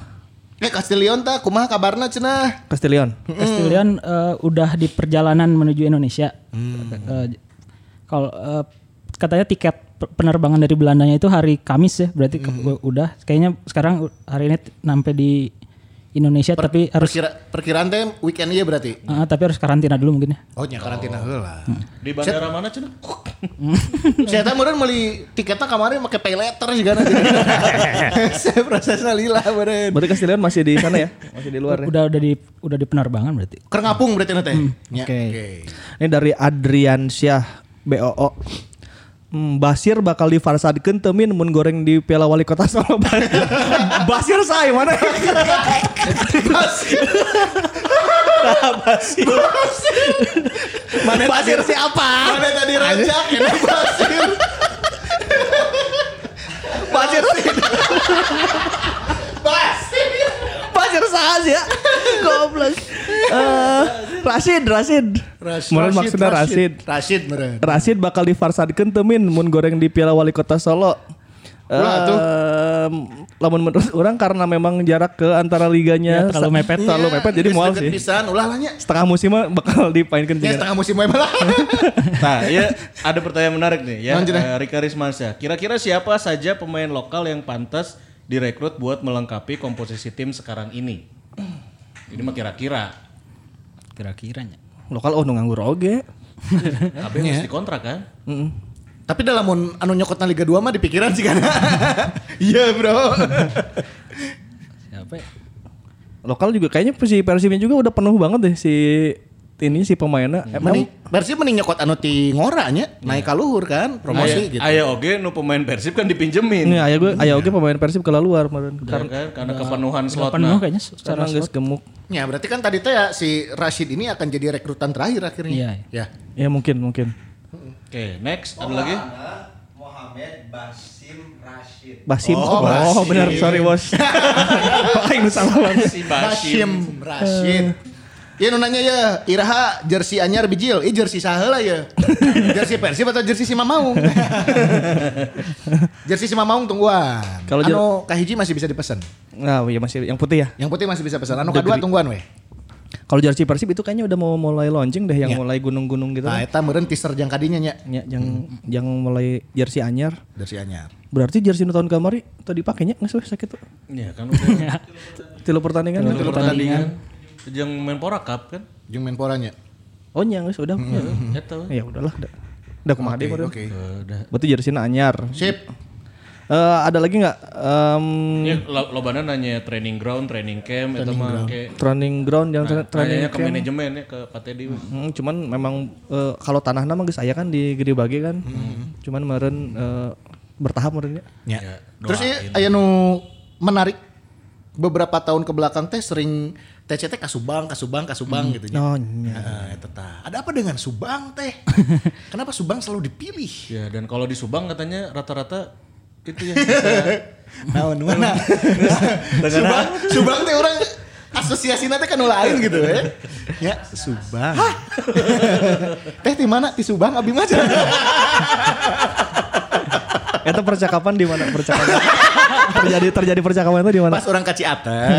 Eh Castillion tah kumaha kabarna cenah? Castillion. Castillion eh, udah di perjalanan menuju Indonesia. Eh, Kalau eh, katanya tiket pe- penerbangan dari Belandanya itu hari Kamis ya, berarti ke- udah. Kayaknya sekarang hari ini sampai di Indonesia, tapi harus Perkira, perkiraan teh weekend ieu berarti. eh, tapi harus karantina dulu mungkin ya. Oh nya karantina heula. Di bandara mana cenah? Saya teh meureun meuli tiketnya kemarin make pay letter juga nanti. Saya prosesnya lila meureun. Berarti Castillion masih di sana ya? Masih di luar ya? Udah udah di udah di penerbangan berarti. Keur ngapung berarti nanti. Nya, Oke. Ini dari Adrian Syah BOO. Hmm, Basir bakal difarsadkeun temin mun goreng di Piala Wali Kota Solo. Basir say mana? Mana Basir siapa? Mana tadi rajak enak Basir. Basir Basir. Basir sah ya. Goblok. Eh, Rashid, Rashid. Meureun maksudnya Rashid. Rashid meureun. Rashid bakal difarsadkeun temin mun goreng di Piala Wali Kota Solo. Ulah, atuh. Em, lamun menurut orang karena memang jarak ke antara liganya Ya, terlalu mepet. terlalu mepet jadi mual sih. Pisan ulah. Setengah musim mah bakal dipainkan Ya setengah musim malah. Nah, ya ada pertanyaan menarik nih ya. Eh, Rika Rismansyah. Kira-kira siapa saja pemain lokal yang pantas direkrut buat melengkapi komposisi tim sekarang ini? Ini mah kira-kira. Kira-kiranya. Lokal oh nganggur oge. Kabeh harus dikontrak kan? Tapi dalam anu nyokotna Liga 2 mah dipikiran sih kan. Iya, Bro. Siapa ya? Lokal juga kayaknya si Persibnya juga udah penuh banget deh si ini si pemainnya. Emang Mending Persib mending nyokot anu ti ngora nya, naik ka luhur kan, promosi gitu. Aya oge nu pemain Persib kan dipinjemin. ini aya gue aya oge pemain Persib ke luar kemarin. Ya kan? Karena kepenuhan Udah slot penuh kayaknya secara Karena geus gemuk. Ya, berarti kan tadi teh ya si Rashid ini akan jadi rekrutan terakhir akhirnya. Iya, Ya. Ya mungkin mungkin. Oke, next ada lagi? Mohamed Basim Rashid. Basim. Oh, Oh, Basim. benar sorry bos. Aing salah Bashim Rashid. Ya nu nanya ya, Iraha jersey anyar bijil, ih jersey lah ya. jersey Persib atau jersey si Mamaung? jersey si Mamaung tungguan. Kalau Kalau anu kahiji masih bisa dipesan. Nah, iya masih yang putih ya. Yang putih masih bisa pesan. Anu kedua tungguan weh. Kalau jersey Persib itu kayaknya udah mau mulai launching deh yang Ya. mulai gunung-gunung gitu. Nah, eta meureun teaser jang kadinya nya. Ya, yang yang mulai jersey anyar. Jersey anyar. Berarti jersey nu tahun kamari tadi pakainya nggak sih sakit tuh. Iya kan udah Tilu pertandingan. Tilu pertandingan. Jeung Menpora Cup kan? Jeung Menporanya. Oh nya geus udah. Eta. Ya udahlah. Udah, udah kumaha Oke, deh meureun. oke. Udah. Berarti jersey anyar. Sip. Eh, ada lagi nggak em, Ya, lo, lobana nanya training ground, training camp, itu mah kayak training ground yang tra- training nanya ke camp? manajemen ya ke Pak Teddy. Hmm, cuman memang eh, kalau tanahnya mah geus aya kan di Gede Bage kan. Cuman meureun eh, bertahap meureun ya. Ya. Ya, Terus ieu aya nu menarik beberapa tahun ke belakang teh sering TCT kasubang, kasubang, kasubang gitu nya. Oh. Heeh, eta tah. Ada apa dengan Subang teh? Kenapa Subang selalu dipilih? Ya dan kalau di Subang katanya rata-rata itu ya. Naon mana? Subang, Subang teh orang asosiasi nanti kan lain gitu ya. Ya, Subang. teh di mana? Di Subang abi mah. Itu percakapan di mana percakapan? Terjadi terjadi percakapan itu di mana? Pas orang kaci atas.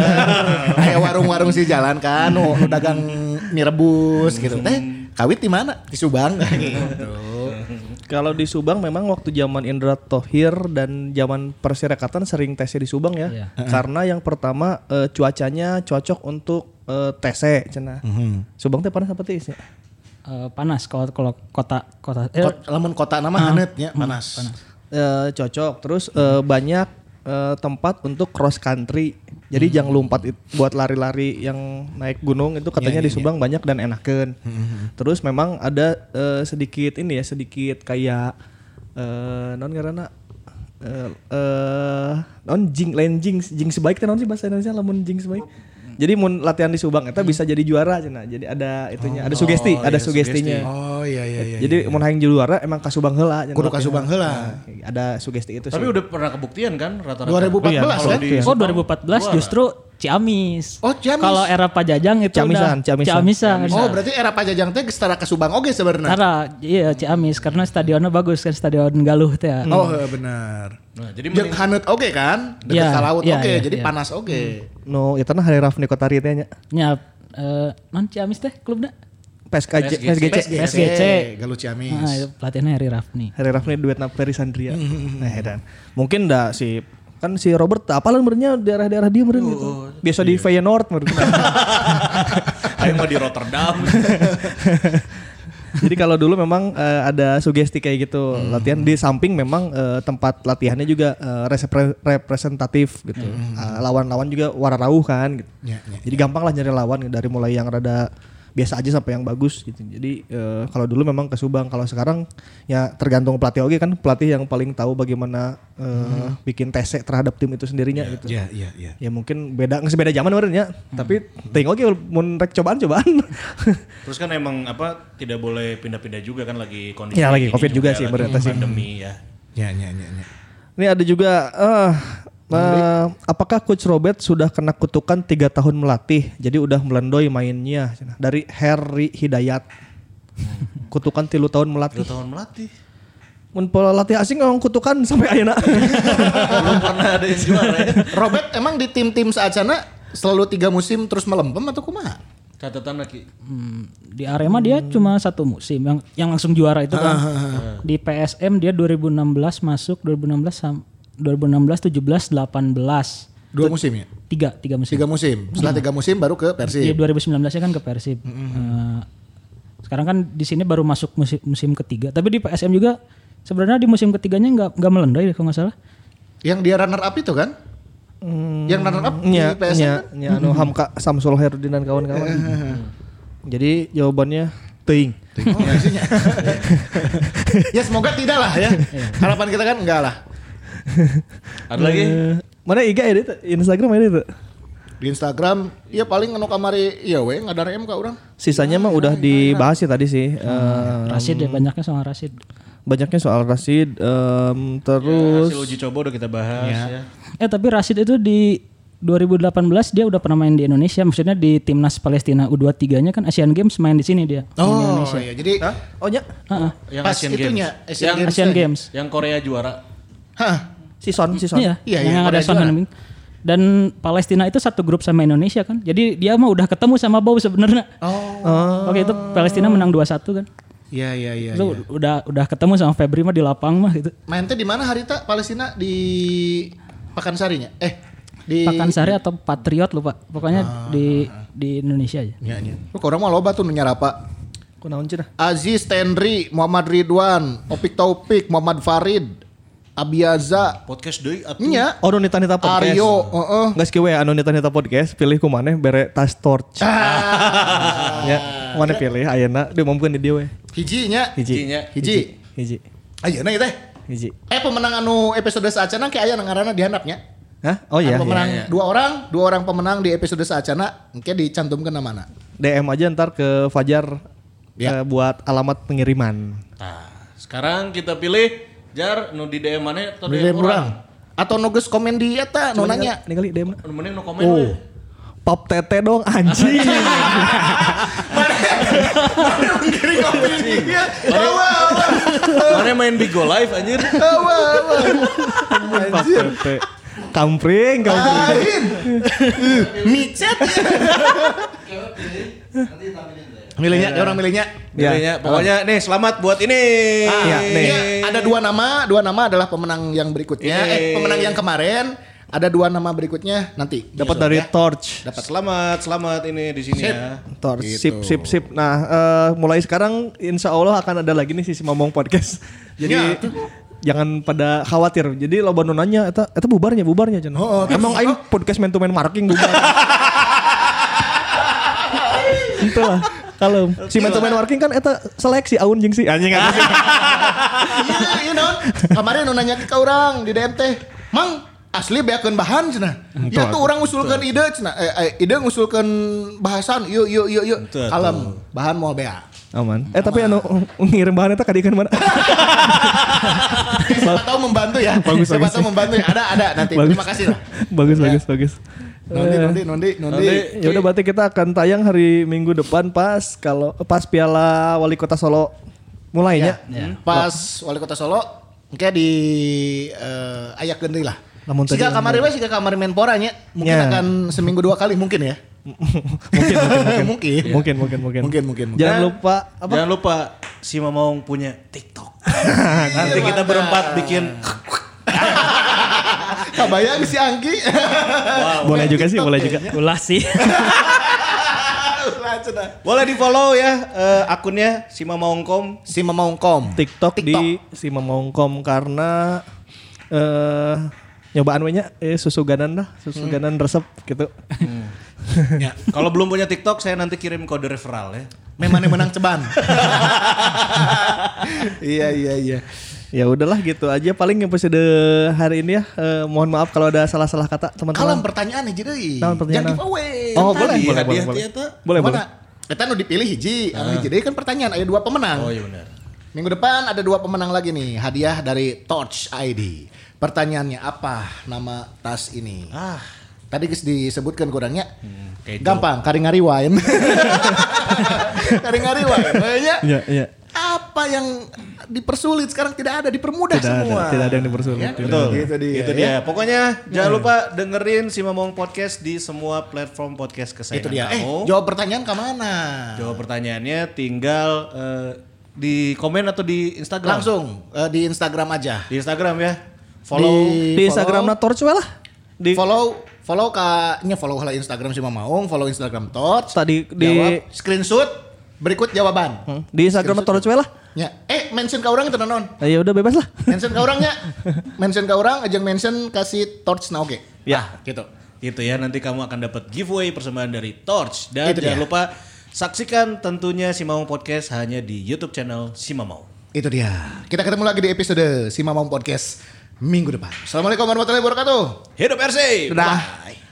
Kayak warung-warung si jalan kan, nu, nu dagang mie rebus gitu. Teh, kawit di mana? Di Subang. gitu. Kalau di Subang memang waktu zaman Indra Tohir dan zaman Persirekatan sering TC di Subang ya. Iya. Karena yang pertama eh, cuacanya cocok untuk eh, TC cenah. Subang teh panas apa teh sih? Eh, panas kalau kalau kota kota eh, Kot, lamun kota nama hanet ya, panas. Eh, cocok. Terus eh, banyak eh, tempat untuk cross country. Jadi Hmm. jangan lompat buat lari-lari yang naik gunung itu katanya di Subang banyak dan enakan. Terus memang ada eh, sedikit ini ya sedikit kayak eh non karena eh eh, non jing lain jing jing sebaik teh non sih bahasa Indonesia lamun jing sebaik. Jadi mun latihan di Subang eta bisa jadi juara cenah. Jadi ada itunya, ada sugesti, ada sugestinya. Oh iya iya iya. Jadi mun hayang juara emang ka Subang heula. cenah Kudu ka. Subang heula. Nah, ada sugesti itu Tapi sih. udah pernah kebuktian kan rata-rata. 2014 Iya, kan? di- Oh 2014 justru Ciamis. Oh, Ciamis. Kalau era Pajajang itu Ciamisan, udah Ciamisan. Ciamisan. Oh berarti era Pajajang teh setara ke Subang oke sebenarnya. Karena iya Ciamis karena stadionnya bagus kan stadion Galuh teh. ya. Oh iya, benar. Nah, jadi Jeung haneut oke kan? Dekat Iya, ka laut iya, oke, iya, jadi iya. panas oke. No, itu nah hari Rafni Kotari teh nya. Nya eh, non Ciamis teh klubnya. PSKJ, PSGC. PSGC. Galuh Ciamis. Nah, itu pelatihnya Heri Rafni. Hari Rafni duet na Ferry Sandria. Nah, dan mungkin dah si kan si Robert apalan merenya daerah-daerah dia meren gitu. Biasa di Feyenoord meren. Ayo mah di Rotterdam. Jadi kalau dulu memang eh, ada sugesti kayak gitu latihan di samping memang eh, tempat latihannya juga eh, resepre- representatif gitu. Eh, lawan-lawan juga wararauh kan gitu. Ya, ya, Jadi gampang lah nyari lawan dari mulai yang rada biasa aja sampai yang bagus gitu. Jadi eh, kalau dulu memang ke Subang, kalau sekarang ya tergantung pelatih oke kan pelatih yang paling tahu bagaimana eh, bikin tese terhadap tim itu sendirinya gitu. Iya iya iya. Ya mungkin beda nggak beda zaman meureun ya, tapi ting oke mun rek cobaan-cobaan. Terus kan emang apa tidak boleh pindah-pindah juga kan lagi kondisi Ya, lagi Covid juga sih, lagi berarti sih. pandemi ya. Ya ya ya. ya. Ini ada juga eh eh, apakah coach Robert sudah kena kutukan tiga tahun melatih jadi udah melendoy mainnya dari Harry Hidayat kutukan tilu tahun melatih Dua tahun melatih. mun pelatih asing ngomong kutukan sampai ayeuna Belum pernah ada yang juara ya. Robert emang di tim-tim saacana selalu tiga musim terus melempem atau kumaha? Catatan lagi. Hmm, di Arema dia cuma satu musim yang yang langsung juara itu kan. Di PSM dia 2016 masuk 2016 sam 2016 17 18 Dua musim ya? tiga tiga musim. Tiga musim. Setelah tiga musim baru ke Iya Persib. 2019 nya kan ke Persib. Eh, sekarang kan di sini baru masuk musim, musim ketiga. Tapi di PSM juga sebenarnya di musim ketiganya nggak nggak melendoy deh kalau nggak salah. Yang dia runner up itu kan? Yang runner up di nya PSM nya kan? nya anu Hamka Samsul Herudin dan kawan-kawan jadi jawabannya teuing Oh, isinya. ya semoga tidak lah ya. Harapan kita kan enggak lah. Ada lagi? Eh, mana IG edit Instagram edit Di Instagram, ya paling anu kamari iya we ngadar M ka urang. sisanya mah udah dibahas ya tadi sih Eh, Rasid ya banyaknya sama Rasid. banyaknya soal Rasid em, Ya, terus hasil uji coba udah kita bahas ya. Eh tapi Rasid itu di 2018 dia udah pernah main di Indonesia, maksudnya di timnas Palestina U23-nya kan Asian Games main di sini dia. di Oh Indonesia. iya, jadi oh nya Heeh. Yang Pas Asian itunya, Games. Asian yang, Games. Asian Games. yang Korea juara. Hah, si Son si Son Iya, Iya, iya, yang ada Son. Heung-min. Dan Palestina itu satu grup sama Indonesia kan. Jadi dia mah udah ketemu sama Bow sebenarnya. Oh. Oke itu Palestina menang 2-1 kan. Iya iya iya. Itu iya. udah udah ketemu sama Febri mah di lapang mah gitu. Main teh di mana Harita Palestina di Pakansarinya? Eh, di Pakansari atau Patriot lupa. Pokoknya Ah. di di Indonesia aja. Ya, ya. Lu orang mah loba tuh nyarapa. kunaon cenah Aziz Tenri, Muhammad Ridwan, Opik Taufik, Muhammad Farid, Abiaza, Podcast deui atuh. nya Oh, anu nita-nita podcast. Aryo, heeh. Nggak skill we anu nita-nita podcast, pilih ku maneh bere tas torch. ya, mana pilih ayeuna diumumkeun di dieu we. Hiji nya. Hiji. Hijinya. Hiji. Hiji. Ayeuna ieu teh. Hiji. Eh pemenang anu episode saacana ke aya ngaranna dihandapnya. Hah? Oh iya. Anu pemenang iya, iya. dua orang, dua orang pemenang di episode saacana engke dicantumkeun namana. DM aja ntar ke Fajar Ya. eh, buat alamat pengiriman. Nah, sekarang kita pilih Jar nu di DM mana atau Di DM DM urang? urang. Atau nugas komen di eta nu nanya. Ningali DM. Nu mending nu komen Oh. Pop tete dong anjing. Dia. Mana main Bigo Live anjir? Pop tete. Kampring, kampring. Micet. Milihnya, dia orang milihnya. Ya. Pilihnya. Pokoknya nih selamat buat ini. Ah, Iya, nih. iya, ada dua nama, dua nama adalah pemenang yang berikutnya. Ini. Eh, pemenang yang kemarin. Ada dua nama berikutnya nanti. Dapat dari ya. Torch. Dapat selamat, selamat ini di sini Sip. ya. Torch. Gitu. Sip, sip, sip. Nah, eh, mulai sekarang insya Allah akan ada lagi nih sisi ngomong podcast. Jadi Ya, jangan pada khawatir. Jadi loba nu nanya eta eta bubarnya bubarnya cenah. Oh, oh, Emang aing podcast man to man marking bubar. Itulah. Kalau si man to man marking kan eta seleksi aun jeung si anjing anjing. Iya, iya non. Kemarin nu nanya ke orang di DM teh, Mang, asli beakeun bahan cenah. Ya tuh orang ngusulkeun ide cenah. Eh, eh, ide ngusulkeun bahasan. Yuk, yuk, yuk, yuk. Kalem, bahan mau bea. Aman. Eh tapi anu ngirim bahan eta ka dieu mana? Siapa tahu membantu ya. Bagus, Siapa bagus. tahu membantu ya. Ada, ada nanti. Bagus. Terima kasih lah. bagus Ya. bagus bagus. Nondi, Eh, nondi, nondi, nondi. Ya udah berarti kita akan tayang hari Minggu depan pas kalau pas Piala Wali Kota Solo mulainya. Ya. Pas wali kota Solo, kayak di uh, ayak gendri lah. Namun tadi Jika kamari we, jika kamari Menpora nya, mungkin Ya. akan seminggu dua kali mungkin ya. mungkin, mungkin, mungkin. mungkin, mungkin, mungkin, Mungkin, mungkin, mungkin. Jangan lupa apa? Jangan lupa si Mamong punya TikTok. Nanti kita berempat bikin Kabayang si Anggi. boleh juga sih, boleh juga. Ulah sih. boleh di follow ya eh, akunnya si Mamongkom. si Mamaungkom. TikTok, di si Mamongkom karena eh nyobaan we nya eh susu ganan dah, susu ganan resep gitu. Ya. Kalau belum punya TikTok saya nanti kirim kode referral ya. Memang yang menang ceban. iya, iya, iya. Ya udahlah gitu aja paling episode hari ini ya. Eh, mohon maaf kalau ada salah-salah kata Kalau teman-teman. pertanyaan nih jadi. Naon pertanyaan? Jangan giveaway. Oh, boleh, boleh, boleh, boleh. Boleh, boleh. Mana? Kita nu dipilih hiji, anu hiji deui kan pertanyaan ada dua pemenang. Oh iya benar. Minggu depan ada dua pemenang lagi nih, hadiah dari Torch ID. Pertanyaannya apa nama tas ini? Ah, Tadi geus disebutkan kurangnya. kayak Gampang, karing ngariwain. karing ngariwain. Kayaknya Iya, iya. Apa yang dipersulit sekarang tidak ada, dipermudah Tidak ada, semua. tidak ada yang dipersulit. Ya, Tidak betul. ada. Gitu dia. Itu dia. Pokoknya jangan lupa dengerin si Mamong Podcast di semua platform podcast kesayangan Itu dia. Eh, kamu. jawab pertanyaan ke mana? Jawab pertanyaannya tinggal eh, di komen atau di Instagram. Langsung eh, di Instagram aja. Di Instagram ya. Follow. Di Instagram na Torch we lah. Di follow follow ka nya follow lah Instagram si Mamaung, follow Instagram Torch. Tadi di- jawab screenshot berikut jawaban. Hmm, di Instagram Torch we lah. Ya, eh mention ke orang itu nanon. Ah, Ya udah bebas lah. Mention ke orangnya. mention ke orang ajang mention kasih Torch na oke. Ya. Ah, gitu. Gitu ya nanti kamu akan dapat giveaway persembahan dari Torch dan Itu jangan dia. lupa saksikan tentunya si Mamong Podcast hanya di YouTube channel si Mamong. Itu dia. Kita ketemu lagi di episode si Mamaung Podcast minggu depan. Assalamualaikum warahmatullahi wabarakatuh. Hidup RC. Dadah.